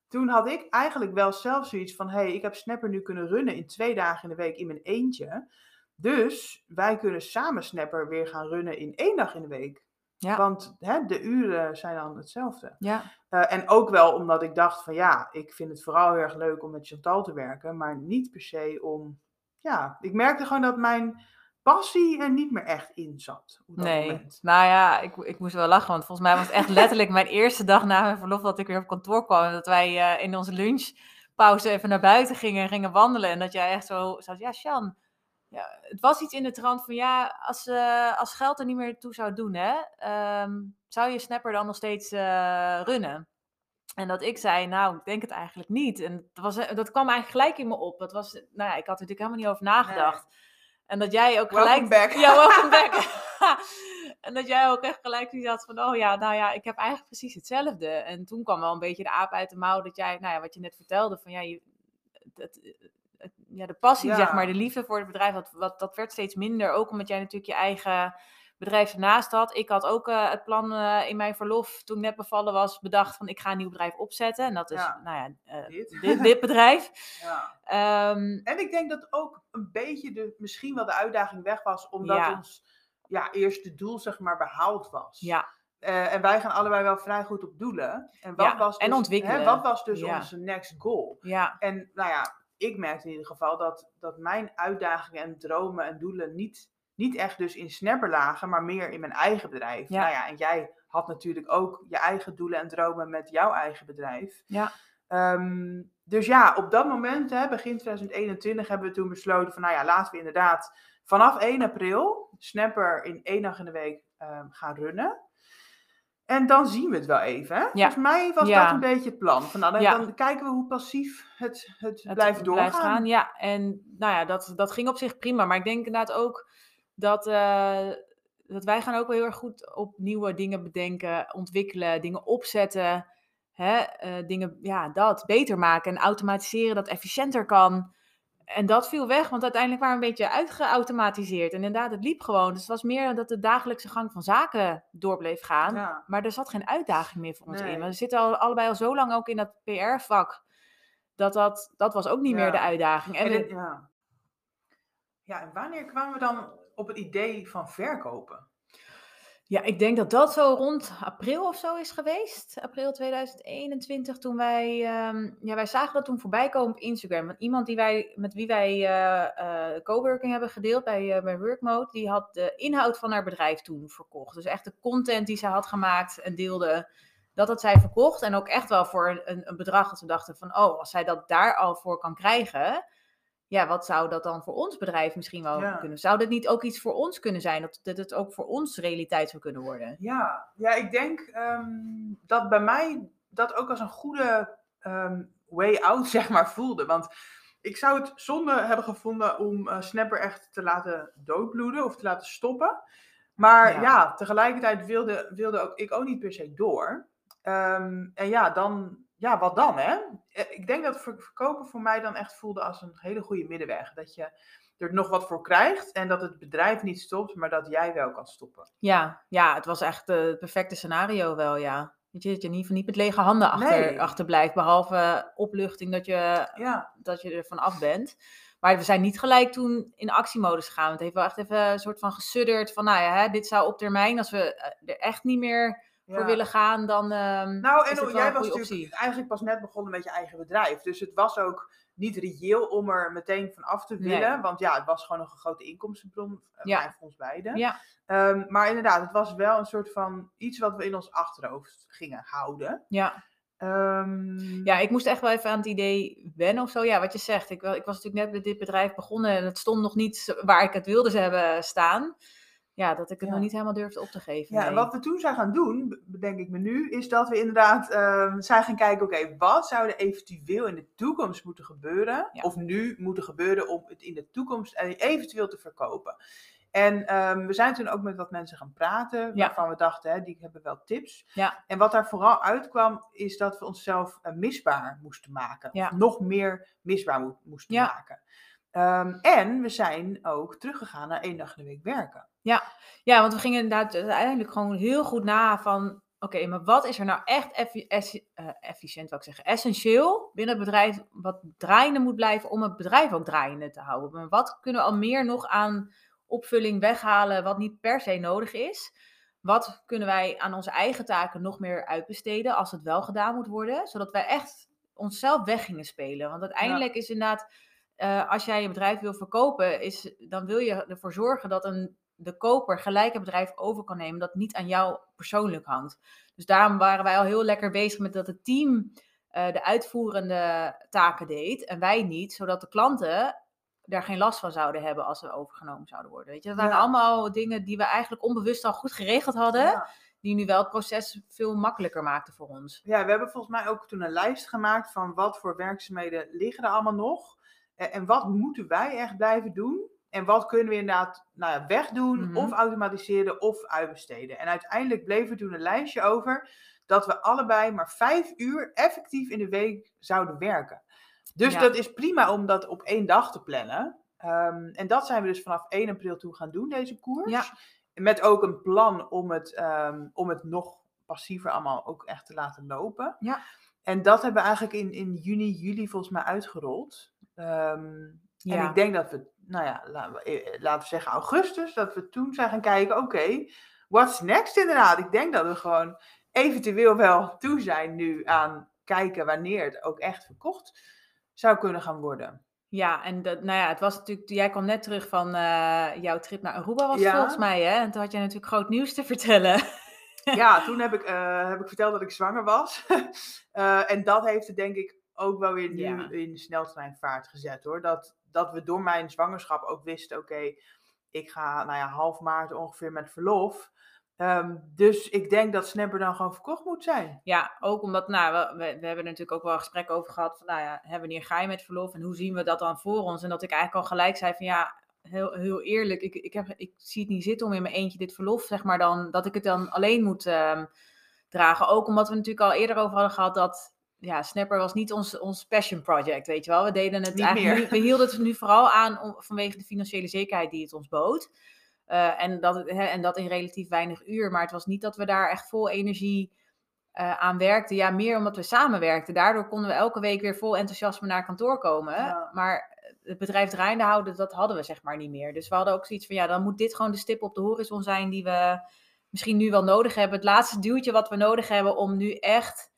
toen had ik eigenlijk wel zelf zoiets van: hé, hey, ik heb Snapper nu kunnen runnen in twee dagen in de week in mijn eentje. Dus wij kunnen samen Snapper weer gaan runnen in één dag in de week. Ja. Want hè, de uren zijn dan hetzelfde. Ja, Eh, en ook wel omdat ik dacht van ja, ik vind het vooral heel erg leuk om met Chantal te werken, maar niet per se om. Ja, ik merkte gewoon dat mijn passie er niet meer echt in zat. Op dat nee. moment. Nou ja, ik, ik moest wel lachen, want volgens mij was het echt letterlijk mijn eerste dag na mijn verlof dat ik weer op kantoor kwam. En dat wij eh, in onze lunchpauze even naar buiten gingen en gingen wandelen. En dat jij echt zo zat, ja, Sjan. Ja, het was iets in de trant van ja, als, eh, als geld er niet meer toe zou doen, hè, ehm, zou je Snapper dan nog steeds eh, runnen? En dat ik zei, nou, ik denk het eigenlijk niet. En dat, was, dat kwam eigenlijk gelijk in me op. Dat was, nou ja, ik had er natuurlijk helemaal niet over nagedacht. En dat jij ook Welcome gelijk... back. Ja, welcome back. en dat jij ook echt gelijk zoiets had van, oh ja, nou ja, ik heb eigenlijk precies hetzelfde. En toen kwam wel een beetje de aap uit de mouw dat jij, nou ja, wat je net vertelde, van ja, je, het- ja de passie, Ja. zeg maar, de liefde voor het bedrijf, dat, wat, dat werd steeds minder. Ook omdat jij natuurlijk je eigen bedrijf ernaast had. Ik had ook eh, het plan eh, in mijn verlof, toen ik net bevallen was, bedacht van ik ga een nieuw bedrijf opzetten. En dat is, Ja. nou ja, eh, Dit. dit, dit bedrijf. Ja. Ehm, En ik denk dat ook een beetje de, misschien wel de uitdaging weg was, omdat Ja. ons ja, eerste doel zeg maar behaald was. ja, en wij gaan allebei wel vrij goed op doelen. En wat Ja, was en dus, ontwikkelen. Hè, wat was dus onze next goal? ja, En nou ja, ik merkte in ieder geval dat, dat mijn uitdagingen en dromen en doelen niet niet echt dus in Snapper lagen, maar meer in mijn eigen bedrijf. Ja. Nou ja, en jij had natuurlijk ook je eigen doelen en dromen met jouw eigen bedrijf. Ja. Ehm, dus ja, op dat moment, hè, begin 2021, hebben we toen besloten van, nou ja, laten we inderdaad vanaf 1 april Snapper in één dag in de week ehm, gaan runnen. En dan zien we het wel even. Hè? Volgens mij was dat een beetje het plan. Van, nou, dan, kijken we hoe passief het, het, het blijft doorgaan. blijft gaan. Ja, en nou ja, dat, dat ging op zich prima. Maar ik denk inderdaad ook dat, eh, dat wij gaan ook wel heel erg goed op nieuwe dingen bedenken, ontwikkelen, dingen opzetten. Hè? eh, dingen, ja, dat beter maken en automatiseren dat efficiënter kan. En dat viel weg, want uiteindelijk waren we een beetje uitgeautomatiseerd. En inderdaad, het liep gewoon. Dus het was meer dat de dagelijkse gang van zaken door bleef gaan. Ja. Maar er zat geen uitdaging meer voor ons Nee. in. We zitten al, allebei al zo lang ook in dat PR-vak. Dat, dat, dat was ook niet meer de uitdaging. En, En we- het- ja. ja, en wanneer kwamen we dan op het idee van verkopen? Ja, ik denk dat dat zo rond april of zo is geweest. April 2021, toen wij... ehm, ja, wij zagen dat toen voorbij komen op Instagram. Want iemand die wij, met wie wij eh, eh, coworking hebben gedeeld bij, eh, bij Workmode... die had de inhoud van haar bedrijf toen verkocht. Dus echt de content die zij had gemaakt en deelde... Dat had zij verkocht en ook echt wel voor een, een bedrag dat we dachten van, oh, als zij dat daar al voor kan krijgen, ja, wat zou dat dan voor ons bedrijf misschien wel Ja. kunnen? Zou dit niet ook iets voor ons kunnen zijn? Dat, dat het ook voor ons realiteit zou kunnen worden? Ja, ja ik denk ehm, dat bij mij dat ook als een goede ehm, way out, zeg maar, voelde. Want ik zou het zonde hebben gevonden om eh, Snapper echt te laten doodbloeden of te laten stoppen. Maar Ja. ja, tegelijkertijd wilde, wilde ook, ik ook niet per se door. Ehm, en ja, dan, ja, wat dan, hè? Eh, Ik denk dat ver- verkopen voor mij dan echt voelde als een hele goede middenweg. Dat je er nog wat voor krijgt en dat het bedrijf niet stopt, maar dat jij wel kan stoppen. Ja, ja, het was echt eh, het perfecte scenario wel, ja. Weet je, dat je in ieder geval niet met lege handen achter, Nee. achterblijft, behalve opluchting dat je, Ja, dat je er van af bent. Maar we zijn niet gelijk toen in actiemodus gegaan. Het heeft wel echt even een soort van gesudderd van, nou ja, hè, dit zou op termijn, als we eh, er echt niet meer voor willen gaan, dan ehm, Nou, en wel jij was natuurlijk optie. eigenlijk pas net begonnen met je eigen bedrijf. Dus het was ook niet reëel om er meteen van af te Nee. willen. Want ja, het was gewoon nog een grote inkomstenbron eh, Ja. voor ons beiden. Ja, Ehm, maar inderdaad, het was wel een soort van iets wat we in ons achterhoofd gingen houden. ja. Ehm, Ja, ik moest echt wel even aan het idee wennen of zo. Ja, wat je zegt. Ik, wel- ik was natuurlijk net met dit bedrijf begonnen en het stond nog niet waar ik het wilde ze hebben staan. Ja, dat ik het Ja. nog niet helemaal durfde op te geven. Ja, en wat we toen zijn gaan doen, bedenk ik me nu, is dat we inderdaad ehm, zijn gaan kijken, oké, wat zou er eventueel in de toekomst moeten gebeuren, Ja. of nu moeten gebeuren om het in de toekomst eh, eventueel te verkopen. En ehm, we zijn toen ook met wat mensen gaan praten, Ja. waarvan we dachten, hè, die hebben wel tips. Ja. En wat daar vooral uitkwam, is dat we onszelf eh, misbaar moesten maken. Ja. Of nog meer misbaar mo- moesten Ja. maken. Ehm, en we zijn ook teruggegaan naar één dag in de week werken. Ja, want we gingen inderdaad uiteindelijk gewoon heel goed na van... Oké, maar wat is er nou echt effi- eh, efficiënt, wat ik zeggen, essentieel binnen het bedrijf... wat draaiende moet blijven om het bedrijf ook draaiende te houden? Maar wat kunnen we al meer nog aan opvulling weghalen wat niet per se nodig is? Wat kunnen wij aan onze eigen taken nog meer uitbesteden als het wel gedaan moet worden? Zodat wij echt onszelf weg gingen spelen. Want uiteindelijk is inderdaad, eh, als jij je bedrijf wil verkopen, is, dan wil je ervoor zorgen dat een, de koper gelijk het bedrijf over kan nemen, dat niet aan jou persoonlijk hangt. Dus daarom waren wij al heel lekker bezig met dat het team eh, de uitvoerende taken deed en wij niet, zodat de klanten daar geen last van zouden hebben als we overgenomen zouden worden. Weet je, dat waren Ja. allemaal dingen die we eigenlijk onbewust al goed geregeld hadden, Ja. die nu wel het proces veel makkelijker maakten voor ons. Ja, we hebben volgens mij ook toen een lijst gemaakt van wat voor werkzaamheden liggen er allemaal nog. En wat moeten wij echt blijven doen? En wat kunnen we inderdaad nou ja, wegdoen, Mhm. of automatiseren, of uitbesteden. En uiteindelijk bleef er toen een lijstje over dat we allebei maar vijf uur effectief in de week zouden werken. Dus Ja. dat is prima om dat op één dag te plannen. Ehm, en dat zijn we dus vanaf 1 april toe gaan doen, deze koers. Ja. Met ook een plan om het, ehm, om het nog passiever allemaal ook echt te laten lopen. Ja. En dat hebben we eigenlijk in, in juni, juli volgens mij uitgerold. Ehm, En Ja. ik denk dat we, nou ja, laten we, eh, laten we zeggen augustus, dat we toen zijn gaan kijken, oké, what's next inderdaad? Ik denk dat we gewoon eventueel wel toe zijn nu aan kijken wanneer het ook echt verkocht zou kunnen gaan worden. Ja, en dat, nou ja, het was natuurlijk, jij kwam net terug van uh, jouw trip naar Aruba was Ja. volgens mij, hè? En toen had jij natuurlijk groot nieuws te vertellen. Ja, toen heb ik, eh, heb ik verteld dat ik zwanger was. Eh, en dat heeft het denk ik ook wel weer nu Ja. in de sneltreinvaart gezet hoor. Dat, dat we door mijn zwangerschap ook wisten, oké, ik ga nou ja, half maart ongeveer met verlof. Ehm, dus ik denk dat Snapper dan gewoon verkocht moet zijn. Ja, ook omdat, nou, we, we, hebben er natuurlijk ook wel gesprekken over gehad van, nou ja, hè, wanneer ga je met verlof en hoe zien we dat dan voor ons? En dat ik eigenlijk al gelijk zei van, ja, heel, heel eerlijk, ik, ik, heb, ik zie het niet zitten om in mijn eentje dit verlof, zeg maar, dan, dat ik het dan alleen moet ehm, dragen. Ook omdat we natuurlijk al eerder over hadden gehad dat, ja, Snapper was niet ons, ons passion project, weet je wel. We deden het Niet eigenlijk, meer. we hielden het nu vooral aan om, vanwege de financiële zekerheid die het ons bood. Eh, en, dat, hè, en dat in relatief weinig uur. Maar het was niet dat we daar echt vol energie eh, aan werkten. Ja, meer omdat we samenwerkten. Daardoor konden we elke week weer vol enthousiasme naar kantoor komen. Ja. Maar het bedrijf draaiende houden, dat hadden we zeg maar niet meer. Dus we hadden ook zoiets van, ja, dan moet dit gewoon de stip op de horizon zijn die we misschien nu wel nodig hebben. Het laatste duwtje wat we nodig hebben om nu echt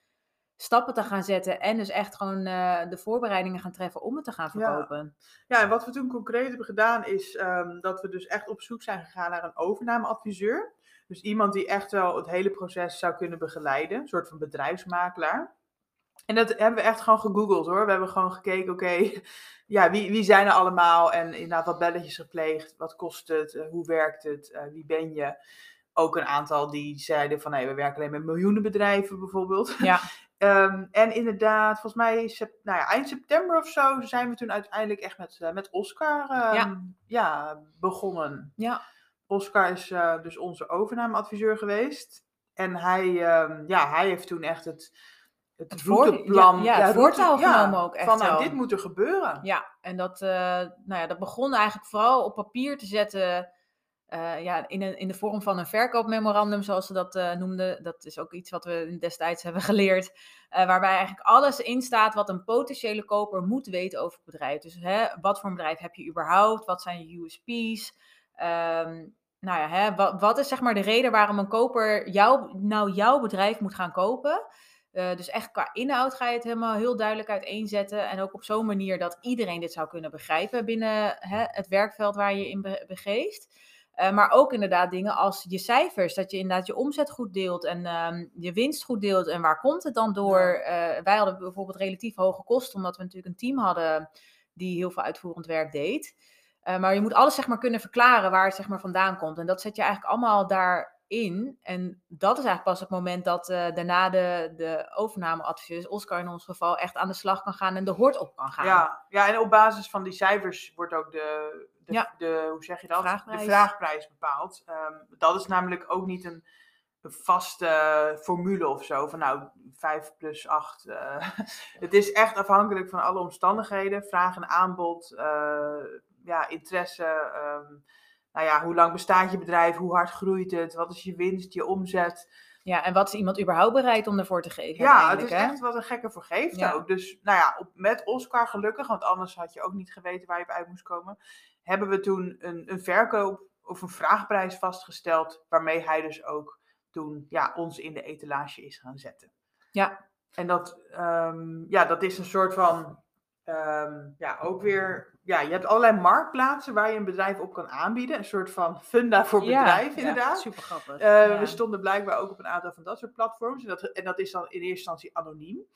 stappen te gaan zetten. En dus echt gewoon eh, de voorbereidingen gaan treffen om het te gaan verkopen. Ja, en wat we toen concreet hebben gedaan is ehm, dat we dus echt op zoek zijn gegaan naar een overnameadviseur. Dus iemand die echt wel het hele proces zou kunnen begeleiden. Een soort van bedrijfsmakelaar. En dat hebben we echt gewoon gegoogeld hoor. We hebben gewoon gekeken, oké, ja, wie, wie zijn er allemaal? En inderdaad wat belletjes gepleegd. Wat kost het? Eh, hoe werkt het? Eh, wie ben je? Ook een aantal die zeiden van, nee, we werken alleen met miljoenen bedrijven bijvoorbeeld. Ja, Ehm, en inderdaad, volgens mij sep- nou ja, eind september of zo zijn we toen uiteindelijk echt met, eh, met Oscar ehm, Ja. ja, begonnen. ja, Oscar is eh, dus onze overnameadviseur geweest. En hij, ehm, ja, hij heeft toen echt het, het, Het routeplan... ja, ja, het voortouw genomen ook echt Van nou, dit moet er gebeuren. Ja, en dat, eh, nou ja, dat begon eigenlijk vooral op papier te zetten. Eh, ja, in, in de vorm van een verkoopmemorandum, zoals ze dat eh, noemden. Dat is ook iets wat we destijds hebben geleerd. eh, waarbij eigenlijk alles in staat wat een potentiële koper moet weten over het bedrijf. Dus hè, wat voor een bedrijf heb je überhaupt? Wat zijn je USP's? Ehm, nou ja, hè, wat, wat is zeg maar de reden waarom een koper jou, nou jouw bedrijf moet gaan kopen? Dus echt qua inhoud ga je het helemaal heel duidelijk uiteenzetten. En ook op zo'n manier dat iedereen dit zou kunnen begrijpen binnen hè, het werkveld waar je in be- begeeft. Eh, maar ook inderdaad dingen als je cijfers. Dat je inderdaad je omzet goed deelt en ehm, je winst goed deelt. En waar komt het dan door? Eh, wij hadden bijvoorbeeld relatief hoge kosten, omdat we natuurlijk een team hadden die heel veel uitvoerend werk deed. Eh, maar je moet alles zeg maar kunnen verklaren waar het zeg maar vandaan komt. En dat zet je eigenlijk allemaal daarin. En dat is eigenlijk pas het moment dat daarna de, de overnameadviseur, Oscar in ons geval, echt aan de slag kan gaan en de hort op kan gaan. Ja, ja, en op basis van die cijfers wordt ook de, de, Ja. de hoe zeg je dat? Vraagprijs. De vraagprijs bepaald. Ehm, dat is namelijk ook niet een, een vaste formule of zo. Van nou, 5 plus 8. het is echt afhankelijk van alle omstandigheden. Vraag en aanbod, eh, ja, interesse. ehm, nou ja, hoe lang bestaat je bedrijf? Hoe hard groeit het? Wat is je winst, je omzet? Ja, en wat is iemand überhaupt bereid om ervoor te geven? Ja, het is hè? echt wat een gekke voor geeft Ja. ook. Dus nou ja, op, met Oscar gelukkig, want anders had je ook niet geweten waar je op uit moest komen. Hebben we toen een, een verkoop of een vraagprijs vastgesteld, waarmee hij dus ook toen ja, ons in de etalage is gaan zetten. Ja. En dat, ehm, ja, dat is een soort van, ehm, ja, ook weer, ja, je hebt allerlei marktplaatsen waar je een bedrijf op kan aanbieden. Een soort van funda voor bedrijf, ja, inderdaad. super grappig. Eh, ja. We stonden blijkbaar ook op een aantal van dat soort platforms. En dat, en dat is dan in eerste instantie anoniem.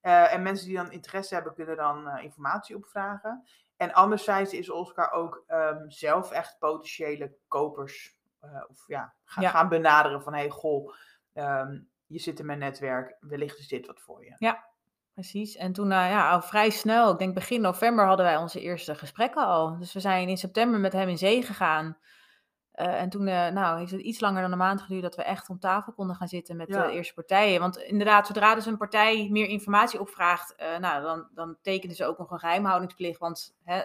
Eh, en mensen die dan interesse hebben, kunnen dan eh, informatie opvragen. En anderzijds is Oscar ook ehm, zelf echt potentiële kopers eh, of ja, ga- Ja. gaan benaderen van hey goh, ehm, je zit in mijn netwerk, wellicht is dit wat voor je. Precies. En toen, eh, ja, al vrij snel, ik denk begin november, hadden wij onze eerste gesprekken al. Dus we zijn in september met hem in zee gegaan. Eh, en toen, eh, nou, heeft het iets langer dan een maand geduurd dat we echt om tafel konden gaan zitten met Ja. de eerste partijen. Want inderdaad, zodra dus een partij meer informatie opvraagt, eh, nou, dan, dan tekenen ze ook nog een geheimhoudingsplicht. Want hè,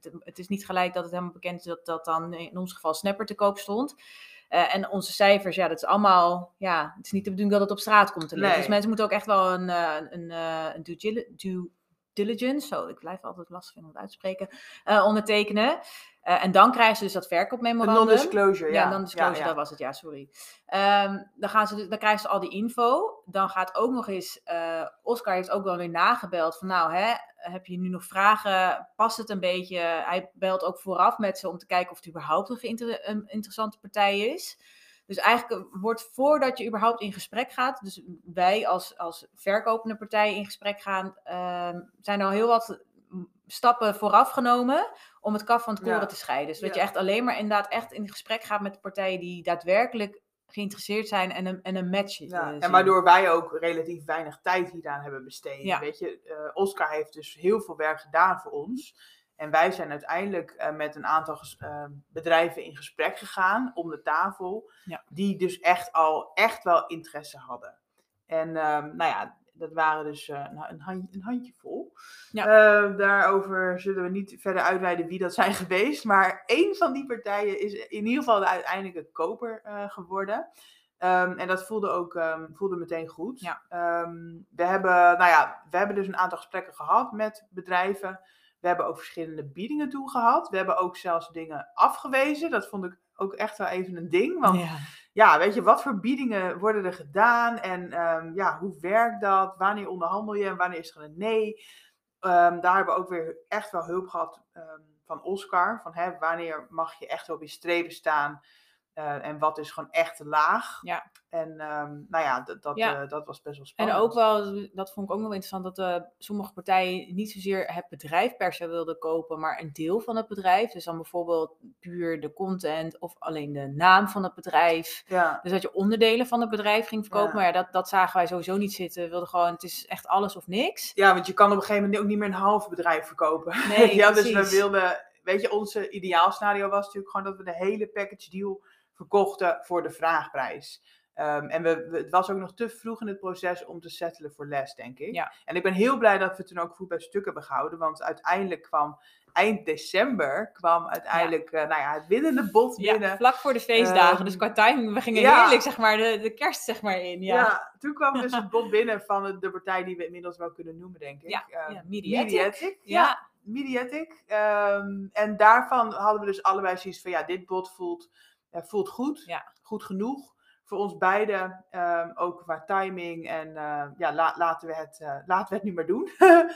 het, het is niet gelijk dat het helemaal bekend is dat dat dan in ons geval Snapper te koop stond. En onze cijfers, ja, dat is allemaal, ja, het is niet de bedoeling dat het op straat komt te liggen. Nee. Dus mensen moeten ook echt wel een, een, een due, due diligence, zo, ik blijf altijd lastig vinden om het uitspreken, uh, ondertekenen. Uh, en dan krijgen ze dus dat verkoopmemorandum. non-disclosure, ja. Ja, non-disclosure, Ja, ja. dat was het, ja, sorry. Ehm, dan, gaan ze, dus- dan krijgen ze al die info. Dan gaat ook nog eens, eh, Oscar heeft ook wel weer nagebeld van nou, hè, heb je nu nog vragen? Past het een beetje? Hij belt ook vooraf met ze om te kijken of het überhaupt een, een interessante partij is. Dus eigenlijk wordt voordat je überhaupt in gesprek gaat, dus wij als, als verkopende partij in gesprek gaan, ehm, zijn al heel wat stappen vooraf genomen om het kaf van het koren Ja. te scheiden. Zodat Ja. je echt alleen maar inderdaad echt in gesprek gaat met de partijen die daadwerkelijk geïnteresseerd zijn en een, en een match Ja, eh, en zien. waardoor wij ook relatief weinig tijd hieraan hebben besteed. Ja. Weet je, eh, Oscar heeft dus heel veel werk gedaan voor ons. En wij zijn uiteindelijk eh, met een aantal ges- eh, bedrijven in gesprek gegaan om de tafel. Ja. Die dus echt al echt wel interesse hadden. En ehm, nou ja, dat waren dus eh, nou, een, hand, een handjevol. Ja. Eh, daarover zullen we niet verder uitweiden wie dat zijn geweest. Maar één van die partijen is in ieder geval de uiteindelijke koper geworden. Ehm, en dat voelde ook ehm, voelde meteen goed. Ja. Ehm, we, hebben, nou ja, we hebben dus een aantal gesprekken gehad met bedrijven. We hebben ook verschillende biedingen toe gehad. We hebben ook zelfs dingen afgewezen. Dat vond ik ook echt wel even een ding. Want Ja. ja, weet je, wat voor biedingen worden er gedaan? En ehm, ja, hoe werkt dat? Wanneer onderhandel je en wanneer is er een nee? Ehm, daar hebben we ook weer echt wel hulp gehad ehm, van Oscar. Van hè, wanneer mag je echt op je strepen staan? Eh, en wat is gewoon echt laag? Ja. En ehm, nou ja, dat, dat, Ja. eh, dat was best wel En spannend. ook wel, dat vond ik ook nog wel interessant, dat eh, sommige partijen niet zozeer het bedrijf per se wilden kopen, maar een deel van het bedrijf. Dus dan bijvoorbeeld puur de content of alleen de naam van het bedrijf. Ja, Dus dat je onderdelen van het bedrijf ging verkopen. Maar ja, dat, dat zagen wij sowieso niet zitten. We wilden gewoon, het is echt alles of niks. ja, want je kan op een gegeven moment ook niet meer een half bedrijf verkopen. Nee, ja, dus we wilden, weet je, onze ideaalscenario was natuurlijk gewoon dat we de hele package deal verkochten voor de vraagprijs. Ehm, en we, we- het was ook nog te vroeg in het proces om te settelen voor les, denk ik. Ja. En ik ben heel blij dat we toen ook voet bij stuk hebben gehouden, want uiteindelijk kwam eind december kwam uiteindelijk eh, nou ja, het winnende bod Ja, binnen. vlak voor de feestdagen. Ehm, dus qua timing, we gingen ja. heerlijk zeg maar de, de kerst zeg maar in. Ja, Ja. toen kwam dus het bod binnen van de, partij die we inmiddels wel kunnen noemen, denk ik. Ja, Ehm, ja, Mediatic. Mediatic, Ja. ja. Mediatic. En daarvan hadden we dus allebei zoiets van, ja, dit bod voelt, voelt goed. Ja. Goed genoeg. Voor ons beiden, ehm, ook qua timing. En eh, ja, la- laten, we het, eh, laten we het nu maar doen.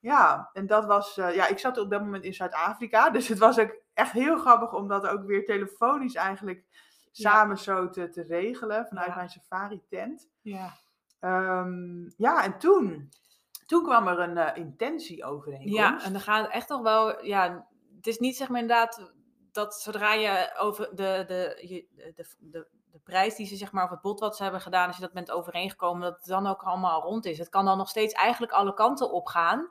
ja, en dat was, eh, ja, ik zat op dat moment in Zuid-Afrika. Dus het was ook echt heel grappig om dat ook weer telefonisch eigenlijk Ja. samen zo te, te regelen. Vanuit Ja. mijn safari tent. ja. Ehm, ja, en toen, toen kwam er een eh, intentieovereenkomst. Ja, en dan gaat het echt nog wel. Ja, het is niet zeg maar inderdaad dat zodra je over de, de, je- de, de, de, de prijs die ze zeg maar of het bod wat ze hebben gedaan, als je dat bent overeengekomen, dat het dan ook allemaal rond is. Het kan dan nog steeds eigenlijk alle kanten op gaan.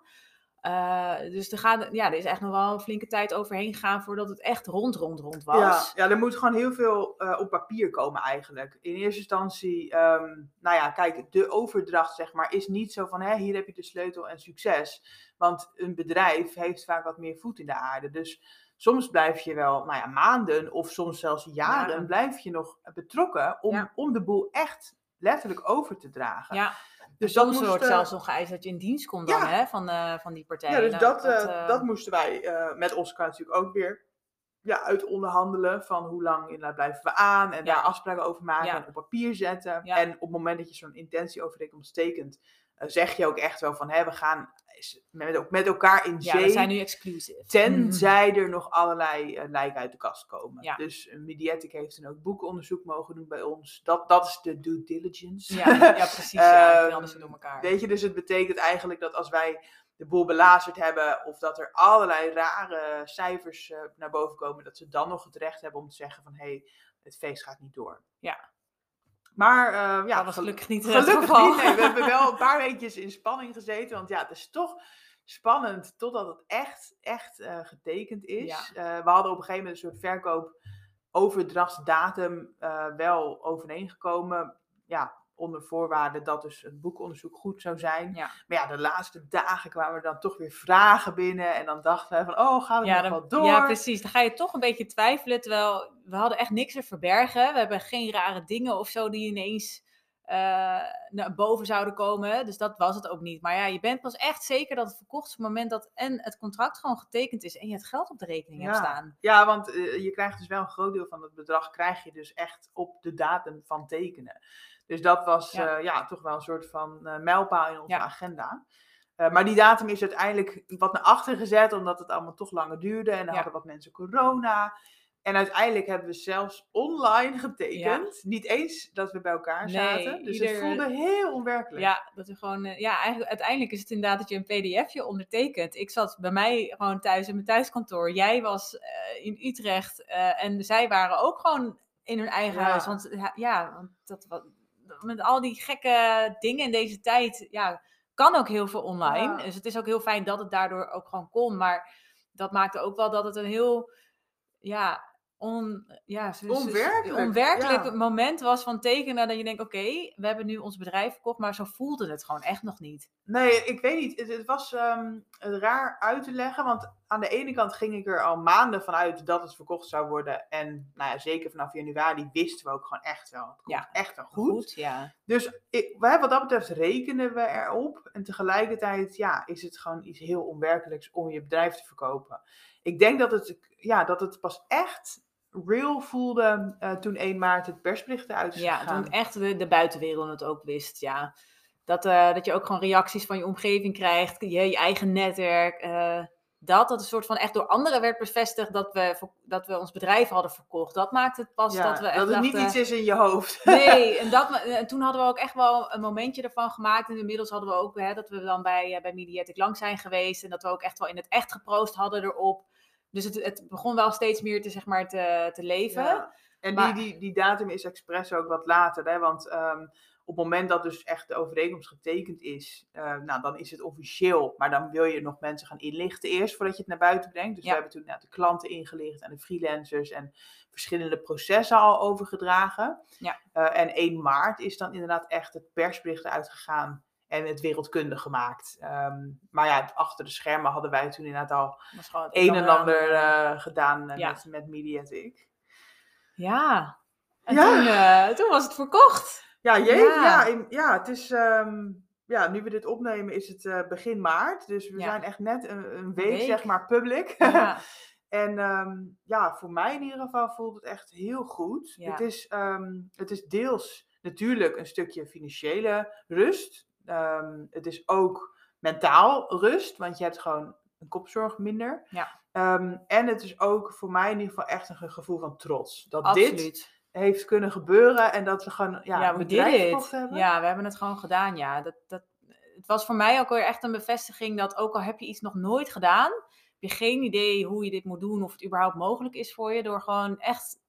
Eh, dus er, gaat, ja, er is echt nog wel een flinke tijd overheen gegaan voordat het echt rond, rond, rond was. Ja, ja, er moet gewoon heel veel eh, op papier komen eigenlijk. In eerste instantie, ehm, nou ja, kijk, de overdracht zeg maar is niet zo van, hè, hier heb je de sleutel en succes. Want een bedrijf heeft vaak wat meer voet in de aarde. Dus soms blijf je wel, nou ja, maanden of soms zelfs jaren, blijf je nog betrokken om, Ja. om de boel echt letterlijk over te dragen. Ja, dus soms dat moest, wordt eh, zelfs nog geëist dat je in dienst komt dan, hè, van, eh, van die partijen. Ja, dus dat, eh, eh, dat moesten wij eh, met Oscar natuurlijk ook weer ja, uit onderhandelen. Van hoe lang inderdaad blijven we aan. En daar afspraken over maken en op papier zetten. En op het moment dat je zo'n intentieovereenkomst tekent, eh, zeg je ook echt wel van hé, we gaan met, met elkaar in ja, zee. we zijn nu exclusive. Tenzij er nog allerlei eh, lijken uit de kast komen. Ja. Dus eh, Mediatic heeft dan ook boekonderzoek mogen doen bij ons. Dat, dat is de due diligence. Ja, ja precies. Ja, ze door elkaar. Weet je, dus het betekent eigenlijk dat als wij de boel belazerd hebben, of dat er allerlei rare cijfers eh, naar boven komen, dat ze dan nog het recht hebben om te zeggen van hé, hey, het feest gaat niet door. Ja. Maar eh, ja, dat was gel- gelukkig niet het gelukkig geval. niet. Nee, we hebben wel een paar weekjes in spanning gezeten, want ja, het is toch spannend totdat het echt, echt eh, getekend is. Eh, we hadden op een gegeven moment een soort verkoopoverdrachtsdatum eh wel overeengekomen. Ja, onder voorwaarde dat dus het boekonderzoek goed zou zijn. Ja. Maar ja, de laatste dagen kwamen er dan toch weer vragen binnen. En dan dachten we van, oh, gaan we Ja, nog dan- wel door? ja, precies. Dan ga je toch een beetje twijfelen. Terwijl we hadden echt niks te verbergen. We hebben geen rare dingen of zo die ineens eh, naar boven zouden komen. Dus dat was het ook niet. Maar ja, je bent pas echt zeker dat het verkocht is op het moment dat en het contract gewoon getekend is en je het geld op de rekening hebt staan. Ja, want eh, je krijgt dus wel een groot deel van het bedrag krijg je dus echt op de datum van tekenen. Dus dat was Ja. ja, ja toch wel een soort van eh, mijlpaal in onze Ja. agenda. Eh, maar die datum is uiteindelijk wat naar achter gezet, omdat het allemaal toch langer duurde. En dan hadden wat mensen corona. En uiteindelijk hebben we zelfs online getekend. Niet eens dat we bij elkaar Nee, zaten. Dus het voelde heel onwerkelijk. Ja, dat we gewoon, eh, ja, eigenlijk, uiteindelijk is het inderdaad dat je een pdfje ondertekent. Ik zat bij mij gewoon thuis in mijn thuiskantoor. Jij was eh, in Utrecht eh, en zij waren ook gewoon in hun eigen Ja. huis. Want ja, want dat, met al die gekke dingen in deze tijd, ja, kan ook heel veel online. Ja. Dus het is ook heel fijn dat het daardoor ook gewoon kon. Maar dat maakte ook wel dat het een heel, ja, on, ja, zo- Onwerkelijk, onwerkelijk ja. moment was van tekenen. Dat je denkt, oké, we hebben nu ons bedrijf verkocht, maar zo voelde het gewoon echt nog niet. Nee, ik weet niet. Het, het was ehm, raar uit te leggen. Want aan de ene kant ging ik er al maanden van uit dat het verkocht zou worden. En nou ja, zeker vanaf januari wisten we ook gewoon echt wel. Het komt Ja. echt wel goed. ja. Dus ik, wat dat betreft rekenen we erop. En tegelijkertijd ja, is het gewoon iets heel onwerkelijks om je bedrijf te verkopen. Ik denk dat het, ja, dat het pas echt real voelde eh, toen 1 maart het persbericht eruit is Ja, toen echt de, de buitenwereld het ook wist, ja. Dat, eh, dat je ook gewoon reacties van je omgeving krijgt, je, je eigen netwerk. eh, dat, dat een soort van echt door anderen werd bevestigd dat we, dat we ons bedrijf hadden verkocht. Dat maakt het pas Ja, dat we echt dat het niet iets is in je hoofd. Nee, en, dat, en toen hadden we ook echt wel een momentje ervan gemaakt. En inmiddels hadden we ook hè, dat we dan bij, bij Mediatic lang zijn geweest. En dat we ook echt wel in het echt geproost hadden erop. Dus het, het begon wel steeds meer te, zeg maar, te, te leven. Ja. En Maar- die, die, die datum is expres ook wat later. Hè? Want ehm, op het moment dat dus echt de overeenkomst getekend is, eh, nou, dan is het officieel. Maar dan wil je nog mensen gaan inlichten eerst voordat je het naar buiten brengt. Dus Ja. we hebben toen nou, de klanten ingelicht en de freelancers en verschillende processen al overgedragen. Ja. Eh, en 1 maart is dan inderdaad echt het persbericht uitgegaan en het wereldkundig gemaakt. Ehm, maar ja, achter de schermen hadden wij toen inderdaad al het een en ander eh, gedaan eh, Ja. met, met. Ja. En Ja. Toen, eh, toen was het verkocht. Ja, jee, Ja. ja. in- ja, het is, ehm, ja, nu we dit opnemen is het begin maart. Dus we Ja. zijn echt net een, een week, week. zeg maar, public. Ja. en ehm, ja, voor mij in ieder geval voelt het echt heel goed. Ja. Het, is, het is deels natuurlijk een stukje financiële rust. Ehm, het is ook mentaal rust, want je hebt gewoon een kopzorg minder. Ja. Ehm, en het is ook voor mij in ieder geval echt een ge- gevoel van trots. Dat dit heeft kunnen gebeuren en dat we gewoon ja, Ja, we bedrijf did verkocht it. hebben. Ja, we hebben het gewoon gedaan. Ja, dat, dat, het was voor mij ook weer echt een bevestiging dat ook al heb je iets nog nooit gedaan, heb je geen idee hoe je dit moet doen of het überhaupt mogelijk is voor je, door gewoon echt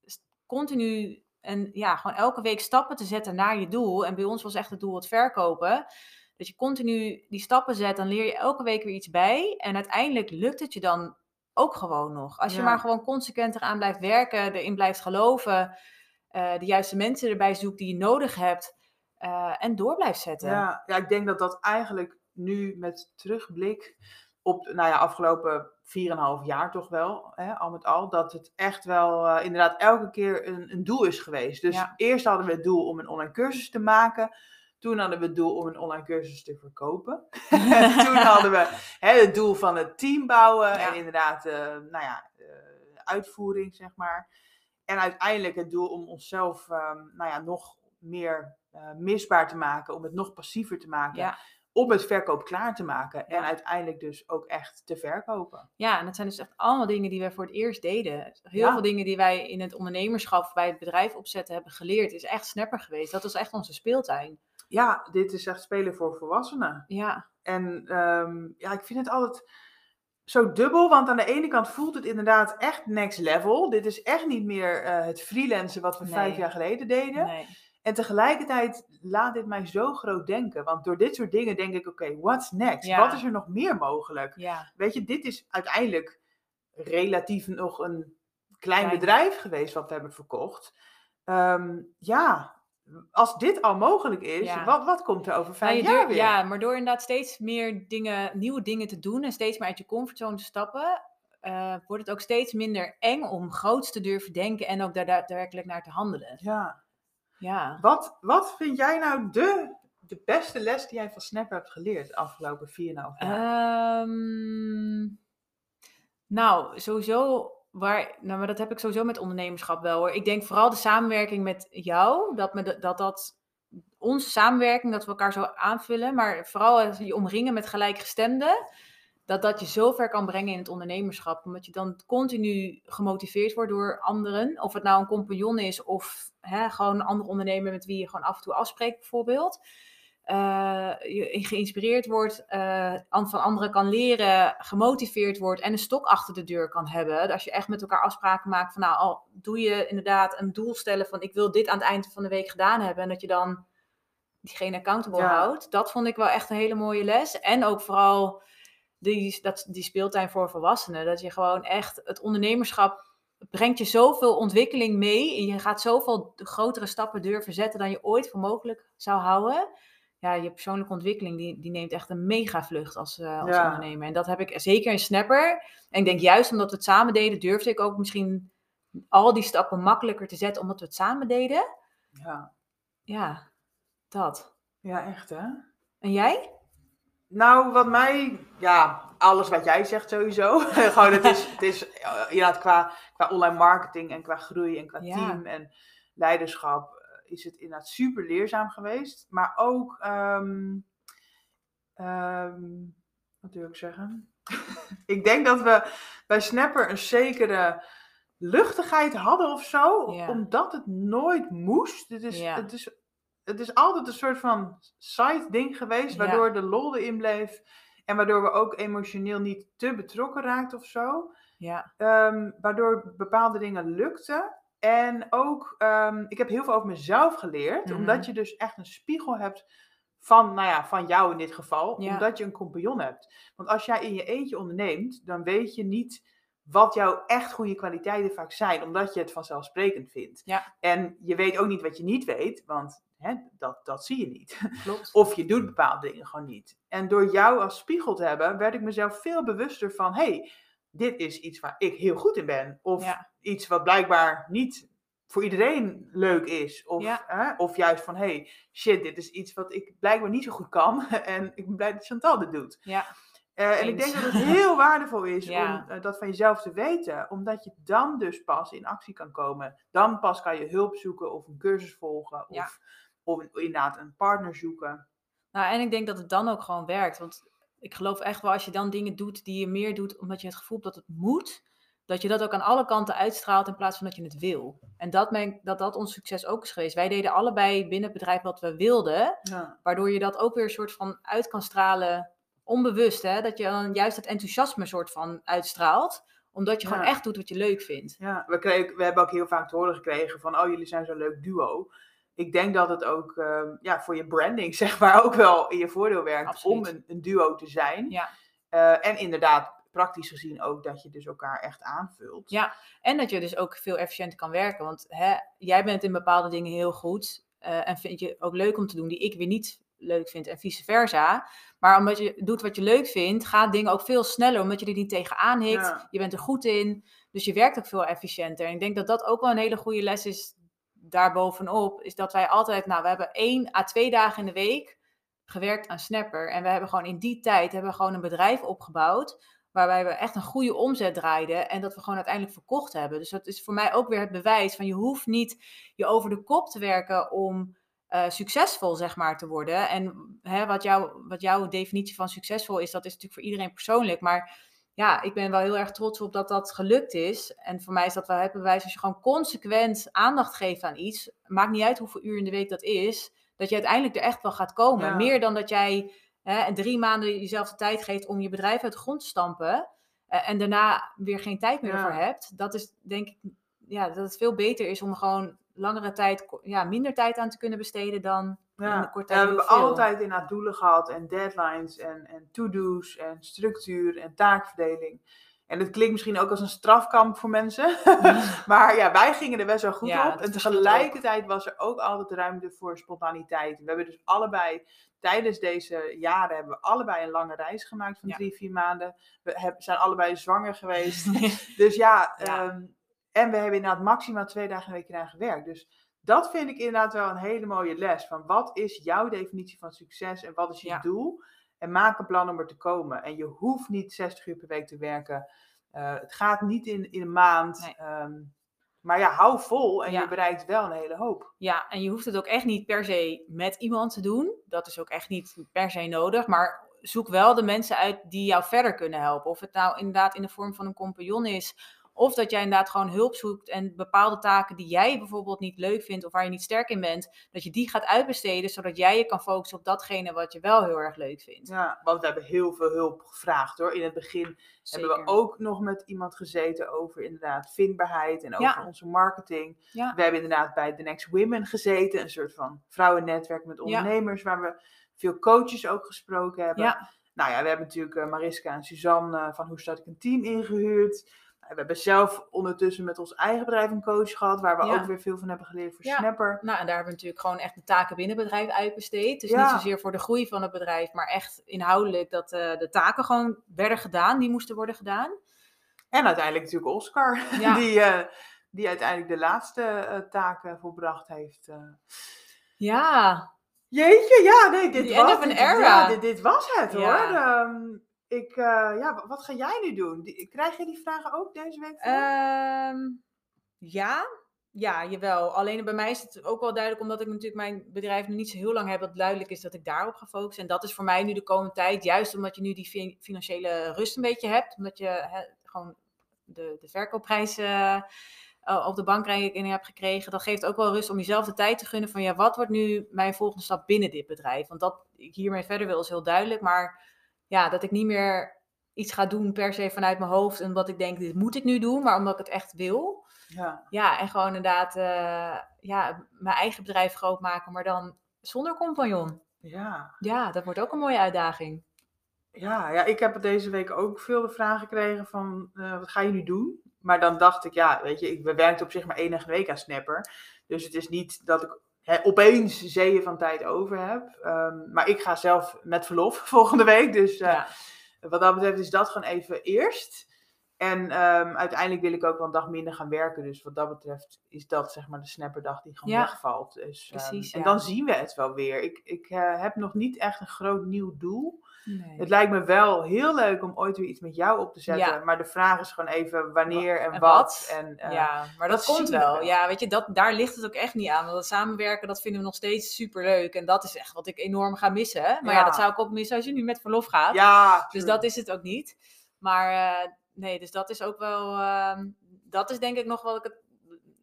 continu en ja, gewoon elke week stappen te zetten naar je doel. En bij ons was echt het doel het verkopen. Dat je continu die stappen zet, dan leer je elke week weer iets bij. En uiteindelijk lukt het je dan ook gewoon nog. Als je Ja. maar gewoon consequent eraan blijft werken, erin blijft geloven, eh, de juiste mensen erbij zoekt die je nodig hebt eh, en door blijft zetten. Ja, ja, ik denk dat dat eigenlijk nu met terugblik op nou ja, afgelopen 4,5 jaar toch wel, hè, al met al, dat het echt wel eh, inderdaad elke keer een, een doel is geweest. Dus Ja. eerst hadden we het doel om een online cursus te maken. Toen hadden we het doel om een online cursus te verkopen. Toen hadden we hè, het doel van het team bouwen Ja. en inderdaad, eh, nou ja, eh, uitvoering zeg maar. En uiteindelijk het doel om onszelf ehm, nou ja, nog meer misbaar te maken, om het nog passiever te maken, Ja. Om het verkoop klaar te maken en Ja. uiteindelijk dus ook echt te verkopen. Ja, en dat zijn dus echt allemaal dingen die wij voor het eerst deden. Heel Ja. veel dingen die wij in het ondernemerschap bij het bedrijf opzetten hebben geleerd, is echt snapper geweest. Dat was echt onze speeltuin. Ja, dit is echt spelen voor volwassenen. Ja, En ehm, ja, ik vind het altijd zo dubbel, want aan de ene kant voelt het inderdaad echt next level. Dit is echt niet meer eh, het freelancen wat we Nee. vijf jaar geleden deden. nee. En tegelijkertijd laat dit mij zo groot denken. Want door dit soort dingen denk ik, oké, what's next? Ja. Wat is er nog meer mogelijk? Ja, Weet je, dit is uiteindelijk relatief nog een klein Klein. bedrijf geweest wat we hebben verkocht. Ehm, ja, als dit al mogelijk is, Ja. wat, wat komt er over vijf jaar weer? ja, maar door inderdaad steeds meer dingen, nieuwe dingen te doen en steeds meer uit je comfortzone te stappen, eh, wordt het ook steeds minder eng om groots te durven denken en ook daar daadwerkelijk naar te handelen. Ja. Ja. Wat, wat vind jij nou de, de beste les die jij van Snap hebt geleerd de afgelopen 4,5 jaar? Ehm, nou, sowieso, waar, nou, maar dat heb ik sowieso met ondernemerschap wel hoor. Ik denk vooral de samenwerking met jou, dat me dat, dat onze samenwerking, dat we elkaar zo aanvullen, maar vooral als je omringen met gelijkgestemden, dat dat je zo ver kan brengen in het ondernemerschap. Omdat je dan continu gemotiveerd wordt door anderen. Of het nou een compagnon is of hè, gewoon een andere ondernemer met wie je gewoon af en toe afspreekt bijvoorbeeld. Eh, je geïnspireerd wordt, eh, an- van anderen kan leren, gemotiveerd wordt en een stok achter de deur kan hebben. Als je echt met elkaar afspraken maakt van nou, al doe je inderdaad een doel stellen van ik wil dit aan het eind van de week gedaan hebben. En dat je dan diegene accountable Ja. houdt. Dat vond ik wel echt een hele mooie les. En ook vooral die, dat, die speeltuin voor volwassenen. Dat je gewoon echt het ondernemerschap brengt je zoveel ontwikkeling mee. En je gaat zoveel grotere stappen durven zetten dan je ooit voor mogelijk zou houden. Ja, je persoonlijke ontwikkeling die, die neemt echt een mega vlucht als, eh, als Ja. ondernemer. En dat heb ik zeker in Snapper. En ik denk juist omdat we het samen deden, durfde ik ook misschien al die stappen makkelijker te zetten omdat we het samen deden. Ja. Ja, dat. ja, echt hè? En jij? Nou, wat mij, ja, alles wat jij zegt sowieso. Gewoon, het is, het is eh, inderdaad qua, qua online marketing en qua groei en qua Ja. team en leiderschap eh, is het inderdaad super leerzaam geweest. Maar ook, ehm, ehm, wat wil ik zeggen? ik denk dat we bij Snapper een zekere luchtigheid hadden of zo, Ja. omdat het nooit moest. Het is, Ja. het is het is altijd een soort van side ding geweest, Ja. waardoor de lol erin bleef. En waardoor we ook emotioneel niet te betrokken raakten of zo. Ja, Ehm, waardoor bepaalde dingen lukten. En ook, ehm, ik heb heel veel over mezelf geleerd. Mhm. Omdat je dus echt een spiegel hebt van, nou ja, van jou in dit geval. Ja. Omdat je een compagnon hebt. Want als jij in je eentje onderneemt, dan weet je niet wat jouw echt goede kwaliteiten vaak zijn. Omdat je het vanzelfsprekend vindt. Ja. En je weet ook niet wat je niet weet, want hè, dat, dat zie je niet. klopt. Of je doet bepaalde dingen gewoon niet. En door jou als spiegel te hebben, werd ik mezelf veel bewuster van: hey, dit is iets waar ik heel goed in ben. Of Ja. iets wat blijkbaar niet voor iedereen leuk is. Of, Ja. hè, of juist van: hey, shit, dit is iets wat ik blijkbaar niet zo goed kan. en ik ben blij dat Chantal dit doet. Ja. Eh, en ik denk dat het heel waardevol is Ja. om eh, dat van jezelf te weten, omdat je dan dus pas in actie kan komen. Dan pas kan je hulp zoeken of een cursus volgen of, inderdaad een partner zoeken. Nou, en ik denk dat het dan ook gewoon werkt. Want ik geloof echt wel als je dan dingen doet die je meer doet omdat je het gevoel hebt dat het moet, dat je dat ook aan alle kanten uitstraalt in plaats van dat je het wil. En dat, men, dat dat ons succes ook is geweest. Wij deden allebei binnen het bedrijf wat we wilden, Ja. waardoor je dat ook weer een soort van uit kan stralen, onbewust, hè? dat je dan juist het enthousiasme soort van uitstraalt, omdat je gewoon echt doet wat je leuk vindt. Ja, we, kregen, we hebben ook heel vaak te horen gekregen van, oh jullie zijn zo'n leuk duo. Ik denk dat het ook ehm, ja, voor je branding zeg maar ook wel in je voordeel werkt Absoluut. om een, een duo te zijn. Ja. Eh, en inderdaad, praktisch gezien ook dat je dus elkaar echt aanvult. Ja. En dat je dus ook veel efficiënter kan werken. Want hè, jij bent in bepaalde dingen heel goed. eh, en vind je ook leuk om te doen die ik weer niet leuk vind. En vice versa. Maar omdat je doet wat je leuk vindt, gaan dingen ook veel sneller. Omdat je er niet tegenaan hikt. Ja. Je bent er goed in. Dus je werkt ook veel efficiënter. En ik denk dat dat ook wel een hele goede les is daarbovenop. Is dat wij altijd, nou we hebben één à twee dagen in de week gewerkt aan Snapper. En we hebben gewoon in die tijd hebben we gewoon een bedrijf opgebouwd waarbij we echt een goede omzet draaiden en dat we gewoon uiteindelijk verkocht hebben. Dus dat is voor mij ook weer het bewijs van je hoeft niet je over de kop te werken om eh, succesvol zeg maar te worden. En hè, wat, jou, wat jouw definitie van succesvol is, dat is natuurlijk voor iedereen persoonlijk. Maar ja, ik ben wel heel erg trots op dat dat gelukt is. En voor mij is dat wel het bewijs als je gewoon consequent aandacht geeft aan iets, maakt niet uit hoeveel uur in de week dat is, dat je uiteindelijk er echt wel gaat komen. Ja. Meer dan dat jij hè, drie maanden jezelf de tijd geeft om je bedrijf uit de grond te stampen. eh, en daarna weer geen tijd meer Ja. voor hebt. Dat is denk ik ja, dat het veel beter is om gewoon langere tijd, ja, minder tijd aan te kunnen besteden dan in Ja, de korte ja, tijd we hebben veel. altijd inderdaad doelen gehad en deadlines en, en to-do's en structuur en taakverdeling. En het klinkt misschien ook als een strafkamp voor mensen. maar ja, wij gingen er best wel goed Ja, op. En tegelijkertijd was er ook altijd ruimte voor spontaniteit. We hebben dus allebei, tijdens deze jaren, hebben we allebei een lange reis gemaakt van Ja. drie, vier maanden. We zijn allebei zwanger geweest. Dus ja, Ja. En we hebben inderdaad maximaal twee dagen in de week eraan gewerkt. Dus dat vind ik inderdaad wel een hele mooie les. Van wat is jouw definitie van succes en wat is je Ja. doel? En maak een plan om er te komen. En je hoeft niet 60 uur per week te werken. Eh, het gaat niet in, in een maand. Nee. Ehm, maar ja, hou vol en Ja. je bereikt wel een hele hoop. Ja, en je hoeft het ook echt niet per se met iemand te doen. Dat is ook echt niet per se nodig. Maar zoek wel de mensen uit die jou verder kunnen helpen. Of het nou inderdaad in de vorm van een compagnon is. Of dat jij inderdaad gewoon hulp zoekt en bepaalde taken die jij bijvoorbeeld niet leuk vindt of waar je niet sterk in bent, dat je die gaat uitbesteden, zodat jij je kan focussen op datgene wat je wel heel erg leuk vindt. Ja, want we hebben heel veel hulp gevraagd hoor. In het begin hebben we ook nog met iemand gezeten over inderdaad vindbaarheid en over Ja. onze marketing. Ja. We hebben inderdaad bij The Next Women gezeten, een soort van vrouwennetwerk met ondernemers, waar we veel coaches ook gesproken hebben. Nou ja, we hebben natuurlijk eh, Mariska en Suzanne eh, van Hoe Start ik een Team ingehuurd. We hebben zelf ondertussen met ons eigen bedrijf een coach gehad, waar we Ja. ook weer veel van hebben geleerd voor Ja. Snapper. Nou, en daar hebben we natuurlijk gewoon echt de taken binnen het bedrijf uitbesteed. Dus Ja. niet zozeer voor de groei van het bedrijf, maar echt inhoudelijk dat eh, de taken gewoon werden gedaan, die moesten worden gedaan. En uiteindelijk natuurlijk Oscar, die, eh, die uiteindelijk de laatste eh, taken volbracht heeft. Ja, Jeetje, ja, nee, dit was end of an dit- era. Ja, dit, dit was het hoor. Ja. Ik, eh, ja, wa- wat ga jij nu doen? Krijg je die vragen ook deze week? Ehm, ja, ja, jawel. Alleen bij mij is het ook wel duidelijk, omdat ik natuurlijk mijn bedrijf nu niet zo heel lang heb, dat duidelijk is dat ik daarop ga focussen. En dat is voor mij nu de komende tijd, juist omdat je nu die fi- financiële rust een beetje hebt, omdat je gewoon de, de verkoopprijs eh, eh, op de bankrekening hebt gekregen. Dat geeft ook wel rust om jezelf de tijd te gunnen van, ja, wat wordt nu mijn volgende stap binnen dit bedrijf? Want dat ik hiermee verder wil is heel duidelijk, maar ja, dat ik niet meer iets ga doen per se vanuit mijn hoofd en omdat ik denk, dit moet ik nu doen, maar omdat ik het echt wil. ja. Ja, en gewoon inderdaad eh, ja, mijn eigen bedrijf groot maken, maar dan zonder compagnon. Ja. Ja, dat wordt ook een mooie uitdaging. Ja, ja, ik heb deze week ook veel de vraag gekregen van, eh, wat ga je nu doen? Maar dan dacht ik, ja, weet je, ik we werkte op zich maar één week aan Snapper. Dus het is niet dat ik hè, opeens zeeën van tijd over heb. Ehm, maar ik ga zelf met verlof volgende week. Dus eh, ja. wat dat betreft is dat gewoon even eerst. En ehm, uiteindelijk wil ik ook wel een dag minder gaan werken. Dus wat dat betreft is dat zeg maar de snapperdag die gewoon Ja, wegvalt. Dus, ehm, precies, En dan zien we het wel weer. Ik, ik eh, heb nog niet echt een groot nieuw doel. Nee. Het lijkt me wel heel leuk om ooit weer iets met jou op te zetten. Ja. Maar de vraag is gewoon even wanneer en, En wat. wat? En, eh, ja, maar dat, dat komt wel. wel. Ja, weet je, dat, daar ligt het ook echt niet aan. Want dat samenwerken, dat vinden we nog steeds super leuk. En dat is echt wat ik enorm ga missen. Maar ja, Ja. dat zou ik ook missen als je nu met verlof gaat. ja Dus dat is het ook niet. Maar eh, nee, dus dat is ook wel. ehm, dat is denk ik nog wat ik het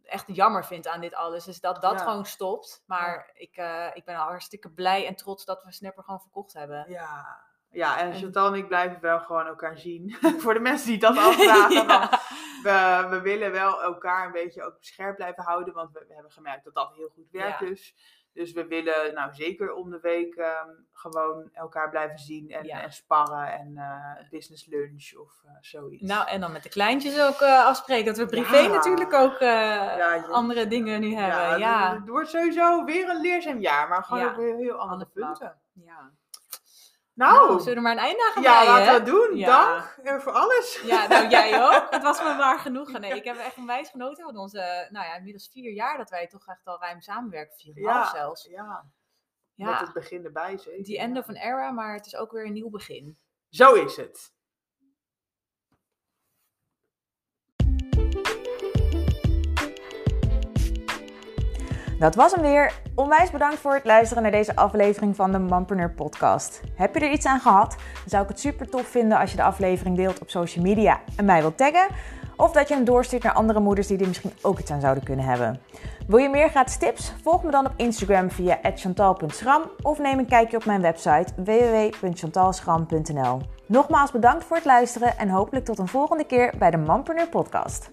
echt jammer vind aan dit alles. Dus dat dat Ja. gewoon stopt. Maar ik, eh, ik ben al hartstikke blij en trots dat we Snapper gewoon verkocht hebben. Ja. ja, en Chantal en ik blijven wel gewoon elkaar zien. Voor de mensen die dat afvragen. Ja. want We, we willen wel elkaar een beetje ook scherp blijven houden. Want we, we hebben gemerkt dat dat heel goed werkt dus. Dus we willen nou zeker om de week ehm, gewoon elkaar blijven zien. En, Ja. en sparren en eh, business lunch of eh, zoiets. Nou, en dan met de kleintjes ook eh, afspreken. Dat we privé Ja. natuurlijk ook Ja, andere dingen nu hebben. Ja, Ja, Het, wordt sowieso weer een leerzaam jaar, maar gewoon op weer heel andere punten. ja. Nou, Nou, zullen we er maar een einde aan gaan ja, laten we het doen. Ja. Dank eh, voor alles. Ja, nou jij ook. Het was me maar genoegen. Nee, ik heb echt onwijs genoten van onze, nou ja, inmiddels vier jaar dat wij toch echt al ruim samenwerken. Vier een half zelfs. Ja, Ja. met het begin erbij zeker. The end of an era, maar het is ook weer een nieuw begin. Zo is het. Dat was hem weer. Onwijs bedankt voor het luisteren naar deze aflevering van de Mompreneur podcast. Heb je er iets aan gehad? Dan zou ik het super tof vinden als je de aflevering deelt op social media en mij wilt taggen. Of dat je hem doorstuurt naar andere moeders die er misschien ook iets aan zouden kunnen hebben. Wil je meer gratis tips? Volg me dan op Instagram via chantal.schram of neem een kijkje op mijn website www.chantalschram.nl. Nogmaals bedankt voor het luisteren en hopelijk tot een volgende keer bij de Mompreneur podcast.